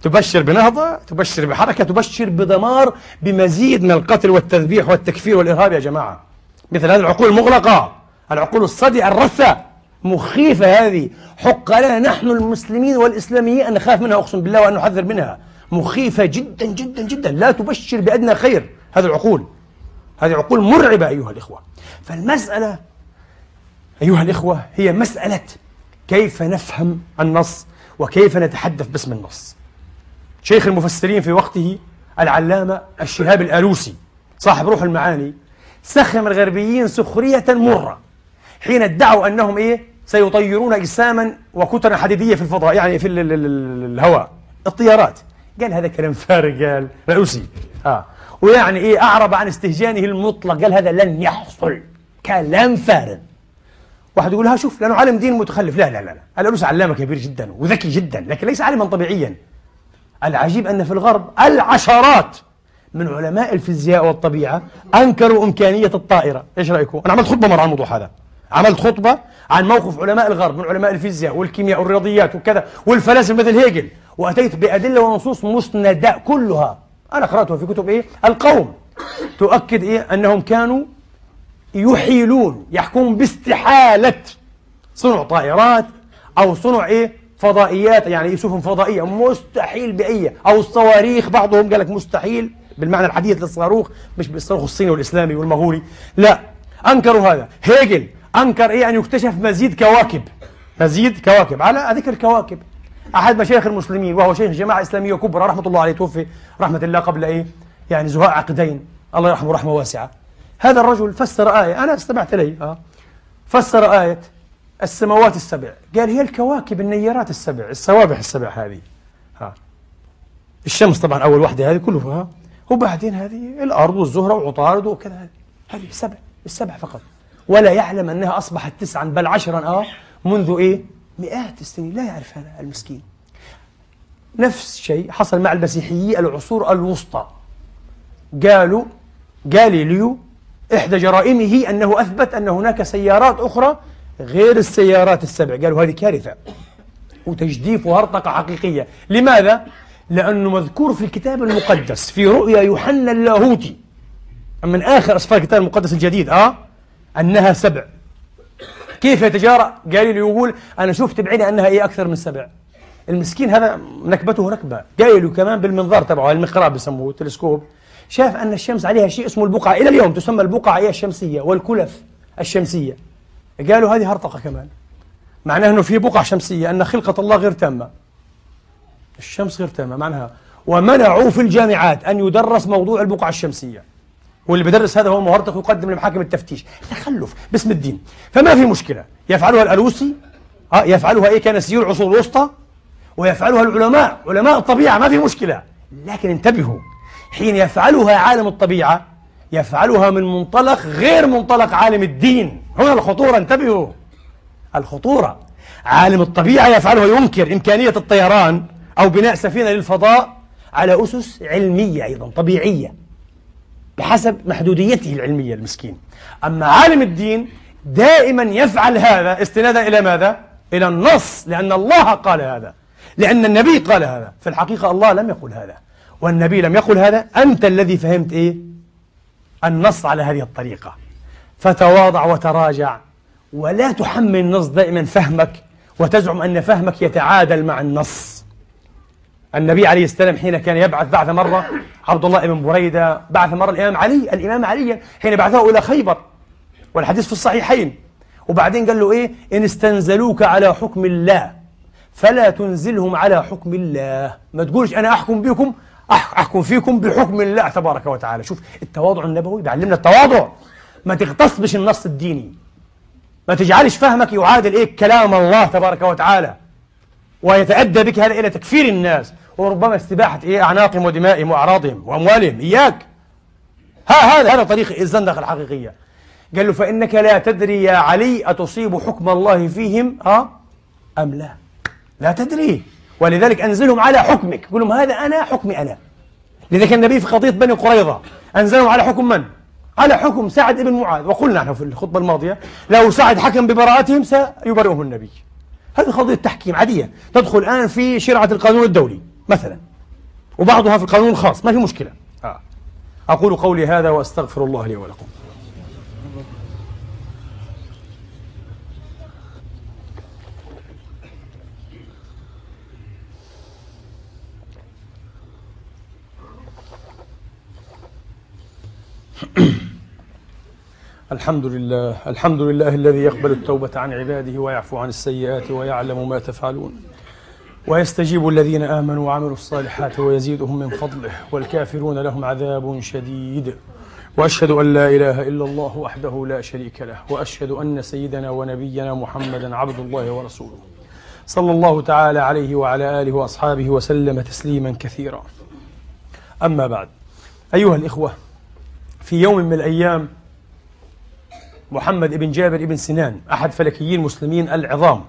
تبشر بنهضة تبشر بحركة تبشر بدمار بمزيد من القتل والتذبيح والتكفير والإرهاب يا جماعة. مثل هذه العقول المغلقة العقول الصدئة الرثة. مخيفة هذه. حق لنا نحن المسلمين والإسلاميين أن نخاف منها أقسم بالله وأن نحذر منها. مخيفة جدا جدا جدا. لا تبشر بأدنى خير. هذه العقول. هذه عقول مرعبة أيها الإخوة. فالمسألة أيها الإخوة هي مسألة كيف نفهم النص وكيف نتحدث باسم النص. شيخ المفسرين في وقته العلامة الشهاب الآلوسي صاحب روح المعاني سخم الغربيين سخرية مرة حين ادعوا أنهم إيه؟ سيطيرون أجساما وكترا حديدية في الفضاء يعني في الهواء الطيارات. قال هذا كلام فارغ قال رؤوسي. آه. ويعني إيه أعرب عن استهجانه المطلق قال هذا لن يحصل. كلام فارغ. واحد يقول ها شوف لأنه عالم دين متخلف. لا لا لا الألوسي علامة كبير جدا وذكي جدا لكن ليس عالما طبيعيا. العجيب أن في الغرب العشرات من علماء الفيزياء والطبيعة أنكروا إمكانية الطائرة. إيش رأيكم؟ أنا عملت خطبة مرة عن الموضوع هذا. عملت خطبة عن موقف علماء الغرب من علماء الفيزياء والكيمياء والرياضيات وكذا والفلاسفة مثل هيجل وأتيت بأدلة ونصوص مسندة كلها أنا قرأتها في كتب إيه؟ القوم تؤكد إيه؟ أنهم كانوا يحيلون يحكمون باستحالة صنع طائرات أو صنع إيه؟ فضائيات يعني سفن فضائية مستحيل بأي أو الصواريخ بعضهم قال لك مستحيل بالمعنى الحديث للصاروخ مش بالصاروخ الصيني والإسلامي والمغولي لا أنكروا هذا هيجل أنكر إيه أن يكتشف مزيد كواكب مزيد كواكب. على ذكر الكواكب أحد مشايخ المسلمين وهو شيخ جماعة إسلامية كبرى رحمة الله عليه توفي رحمة الله قبل إيه؟ يعني زهاء عقدين. الله يرحمه رحمة واسعة. هذا الرجل فسر آية. أنا استمعت إليه. آه. فسر آية السماوات السبع. قال هي الكواكب النيرات السبع السوابح السبع هذه. ها الشمس طبعا أول واحدة هذه كلها. وبعدين هذه الأرض والزهرة وعطارد وكذا هذه السبع السبع فقط. ولا يعلم أنها أصبحت تسعا بل عشرا آه منذ إيه؟ مئات السنين. لا يعرف هذا المسكين. نفس الشيء حصل مع المسيحيي العصور الوسطى. قالوا جاليليو إحدى جرائمه أنه أثبت أن هناك سيارات أخرى غير السيارات السبع. قالوا هذه كارثة وتجديف وهرطقة حقيقية. لماذا؟ لأنه مذكور في الكتاب المقدس في رؤيا يوحنا اللاهوتي. من آخر أسفار الكتاب المقدس الجديد آه أنها سبع. كيف يتجارى؟ قال لي يقول أنا شفت بعيني أنها إيه أكثر من سبع. المسكين هذا نكبته نكبة قايل كمان بالمنظار تبعه المقراب بسموه التلسكوب شاف أن الشمس عليها شيء اسمه البقعة إلى اليوم تسمى البقعة هي الشمسية والكلف الشمسية. قالوا هذه هرطقة كمان. معناه أنه في بقع شمسية أن خلقة الله غير تامة. الشمس غير تامة معناها. ومنعوا في الجامعات أن يدرس موضوع البقعة الشمسية. واللي بيدرس هذا هو مهرطق يقدم لمحاكم التفتيش. تخلف باسم الدين. فما في مشكلة. يفعلها الألوسي. آه يفعلها إيه؟ كان سيول العصور الوسطى. ويفعلها العلماء. علماء الطبيعة. ما في مشكلة. لكن انتبهوا. حين يفعلها عالم الطبيعة يفعلها من منطلق غير منطلق عالم الدين. هنا الخطورة انتبهوا. الخطورة. عالم الطبيعة يفعلها ينكر إمكانية الطيران أو بناء سفينة للفضاء على أسس علمية أيضا طبيعية. بحسب محدوديته العلمية المسكين. أما عالم الدين دائما يفعل هذا استنادا إلى ماذا؟ إلى النص لأن الله قال هذا لأن النبي قال هذا. في الحقيقة الله لم يقل هذا والنبي لم يقل هذا. أنت الذي فهمت إيه؟ النص على هذه الطريقة. فتواضع وتراجع ولا تحمل النص دائما فهمك وتزعم أن فهمك يتعادل مع النص. النبي عليه السلام حين كان يبعث بعث مرة عبد الله بن بريدة بعث مرة الإمام علي الإمام علي حين بعثه إلى خيبر والحديث في الصحيحين. وبعدين قال له إيه؟ إن استنزلوك على حكم الله فلا تنزلهم على حكم الله. ما تقولش أنا أحكم بكم أحكم فيكم بحكم الله تبارك وتعالى. شوف التواضع النبوي بيعلمنا التواضع. ما تغتصبش النص الديني. ما تجعلش فهمك يعادل إيه؟ كلام الله تبارك وتعالى. ويتأدى بك هذا إلى تكفير الناس. وربما استباحة إيه أعناقهم ودمائهم وأعراضهم وأموالهم. إياك. ها هذا هذا طريق الزندقة الحقيقية. قال له فإنك لا تدري يا علي أتصيب حكم الله فيهم ها؟ أم لا؟ لا تدري. ولذلك أنزلهم على حكمك. قل لهم هذا أنا حكمي أنا. لذلك النبي في قضية بني قريظة. أنزلهم على حكم من؟ على حكم سعد بن معاذ. وقلنا نحن في الخطبة الماضية لو سعد حكم ببراءتهم سيبرئه النبي. هذه قضية تحكيم عادية تدخل الآن في شرعة القانون الدولي. مثلا. وبعضها في القانون الخاص ما في مشكلة. آه. أقول قولي هذا وأستغفر الله لي ولكم. <clears throat> الحمد لله الحمد لله الذي يقبل التوبة عن عباده ويعفو عن السيئات ويعلم ما تفعلون. ويستجيب الذين آمنوا وعملوا الصالحات ويزيدهم من فضله والكافرون لهم عذاب شديد. وأشهد أن لا إله إلا الله وحده لا شريك له وأشهد أن سيدنا ونبينا محمدا عبد الله ورسوله. صلى الله تعالى عليه وعلى آله وأصحابه وسلم تسليما كثيرا. أما بعد أيها الإخوة في يوم من الأيام محمد بن جابر بن سنان أحد فلكيي المسلمين العظام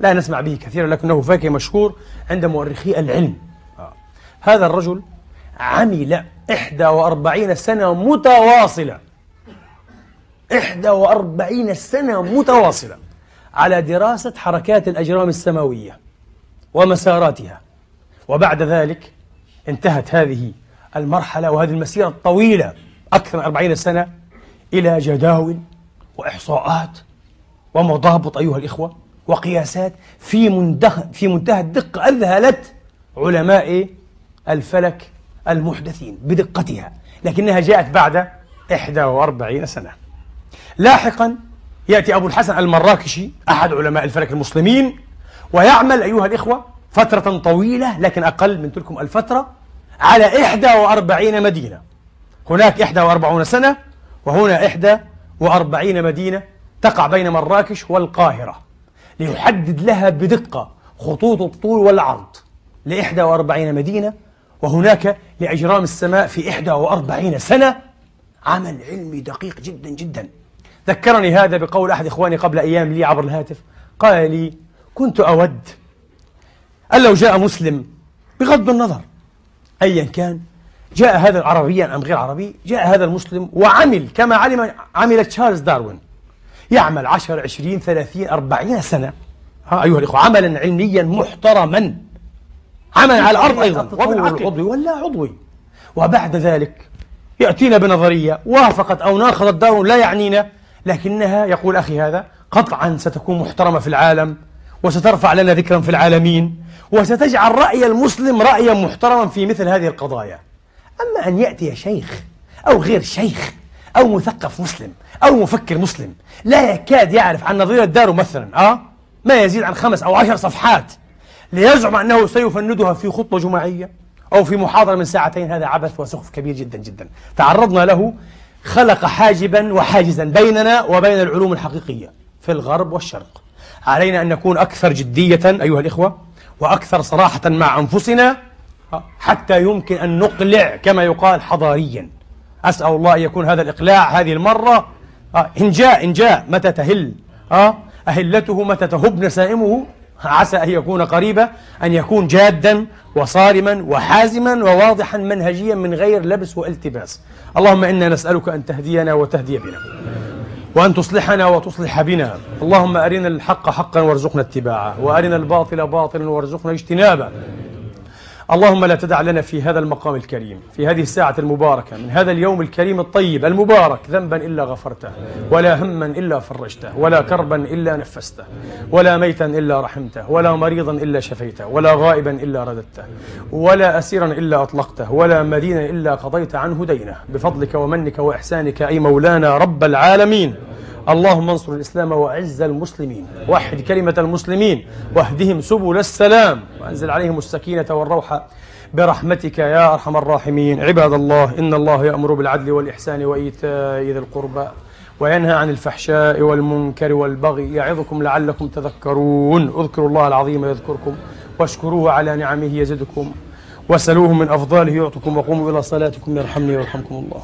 لا نسمع به كثيرا لكنه فلكي مشهور عند مؤرخي العلم. آه. هذا الرجل عمل 41 سنة متواصلة. 41 سنة متواصلة على دراسة حركات الأجرام السماوية ومساراتها. وبعد ذلك انتهت هذه المرحلة وهذه المسيرة الطويلة أكثر من 40 سنة إلى جداول وإحصاءات ومضابط أيها الإخوة. وقياسات في منتهى في منتهى الدقة أذهلت علماء الفلك المحدثين بدقتها لكنها جاءت بعد 41 سنة. لاحقا يأتي أبو الحسن المراكشي أحد علماء الفلك المسلمين ويعمل أيها الإخوة فترة طويلة لكن أقل من تلكم الفترة على 41 مدينة. هناك 41 سنة وهنا 41 مدينة تقع بين مراكش والقاهرة. ليحدد لها بدقة خطوط الطول والعرض ل 41 مدينة وهناك لأجرام السماء في 41 سنة. عمل علمي دقيق جدا جدا. ذكرني هذا بقول أحد إخواني قبل أيام لي عبر الهاتف. قال لي كنت أود أن لو جاء مسلم بغض النظر أيا كان جاء هذا عربيا أم غير عربي جاء هذا المسلم وعمل كما علم عمل تشارلز داروين. يعمل 10 20 30 40 سنة. ها أيها الإخوة عملا علميا محترما. عمل على الأرض أيضا وبالعقل عضوي ولا عضوي. وبعد ذلك يأتينا بنظرية وافقت أو ناقضت داروين لا يعنينا لكنها يقول أخي هذا قطعا ستكون محترمة في العالم وسترفع لنا ذكرا في العالمين وستجعل رأي المسلم رأيا محترما في مثل هذه القضايا. أما أن يأتي شيخ أو غير شيخ أو مثقف مسلم أو مفكر مسلم لا يكاد يعرف عن نظرية دارو مثلا أه؟ ما يزيد عن خمس أو عشر صفحات ليزعم أنه سيفندها في خطبة جماعية أو في محاضرة من ساعتين هذا عبث وسخف كبير جدا جدا. تعرضنا له خلق حاجبا وحاجزا بيننا وبين العلوم الحقيقية في الغرب والشرق. علينا أن نكون أكثر جدية أيها الإخوة وأكثر صراحة مع أنفسنا حتى يمكن أن نقلع كما يقال حضاريا. أسأل الله أن يكون هذا الإقلاع هذه المرة. إن جاء إن جاء متى تهل؟ أهلته متى تهب نسائمه؟ عسى أن يكون قريبا أن يكون جادا وصارما وحازما وواضحا منهجيا من غير لبس والتباس. اللهم إنا نسألك أن تهدينا وتهدي بنا وأن تصلحنا وتصلح بنا. اللهم أرنا الحق حقا وارزقنا اتباعه وأرنا الباطل باطلا وارزقنا اجتنابه. اللهم لا تدع لنا في هذا المقام الكريم في هذه الساعة المباركة من هذا اليوم الكريم الطيب المبارك ذنبا إلا غفرته ولا هما إلا فرجته ولا كربا إلا نفسته ولا ميتا إلا رحمته ولا مريضا إلا شفيته ولا غائبا إلا رددته ولا أسيرا إلا أطلقته ولا مدينا إلا قضيت عنه دينه. بفضلك ومنك وإحسانك أي مولانا رب العالمين. اللهم انصر الإسلام وأعز المسلمين. وحد كلمة المسلمين. واهدهم سبل السلام. وأنزل عليهم السكينة والروح برحمتك يا أرحم الراحمين. عباد الله إن الله يأمر بالعدل والإحسان وإيتاء ذي القربى وينهى عن الفحشاء والمنكر والبغي يعظكم لعلكم تذكرون. اذكروا الله العظيم يذكركم واشكروه على نعمه يزدكم وسلوه من أفضاله يعطكم وقوموا إلى صلاتكم يرحمني ويرحمكم الله.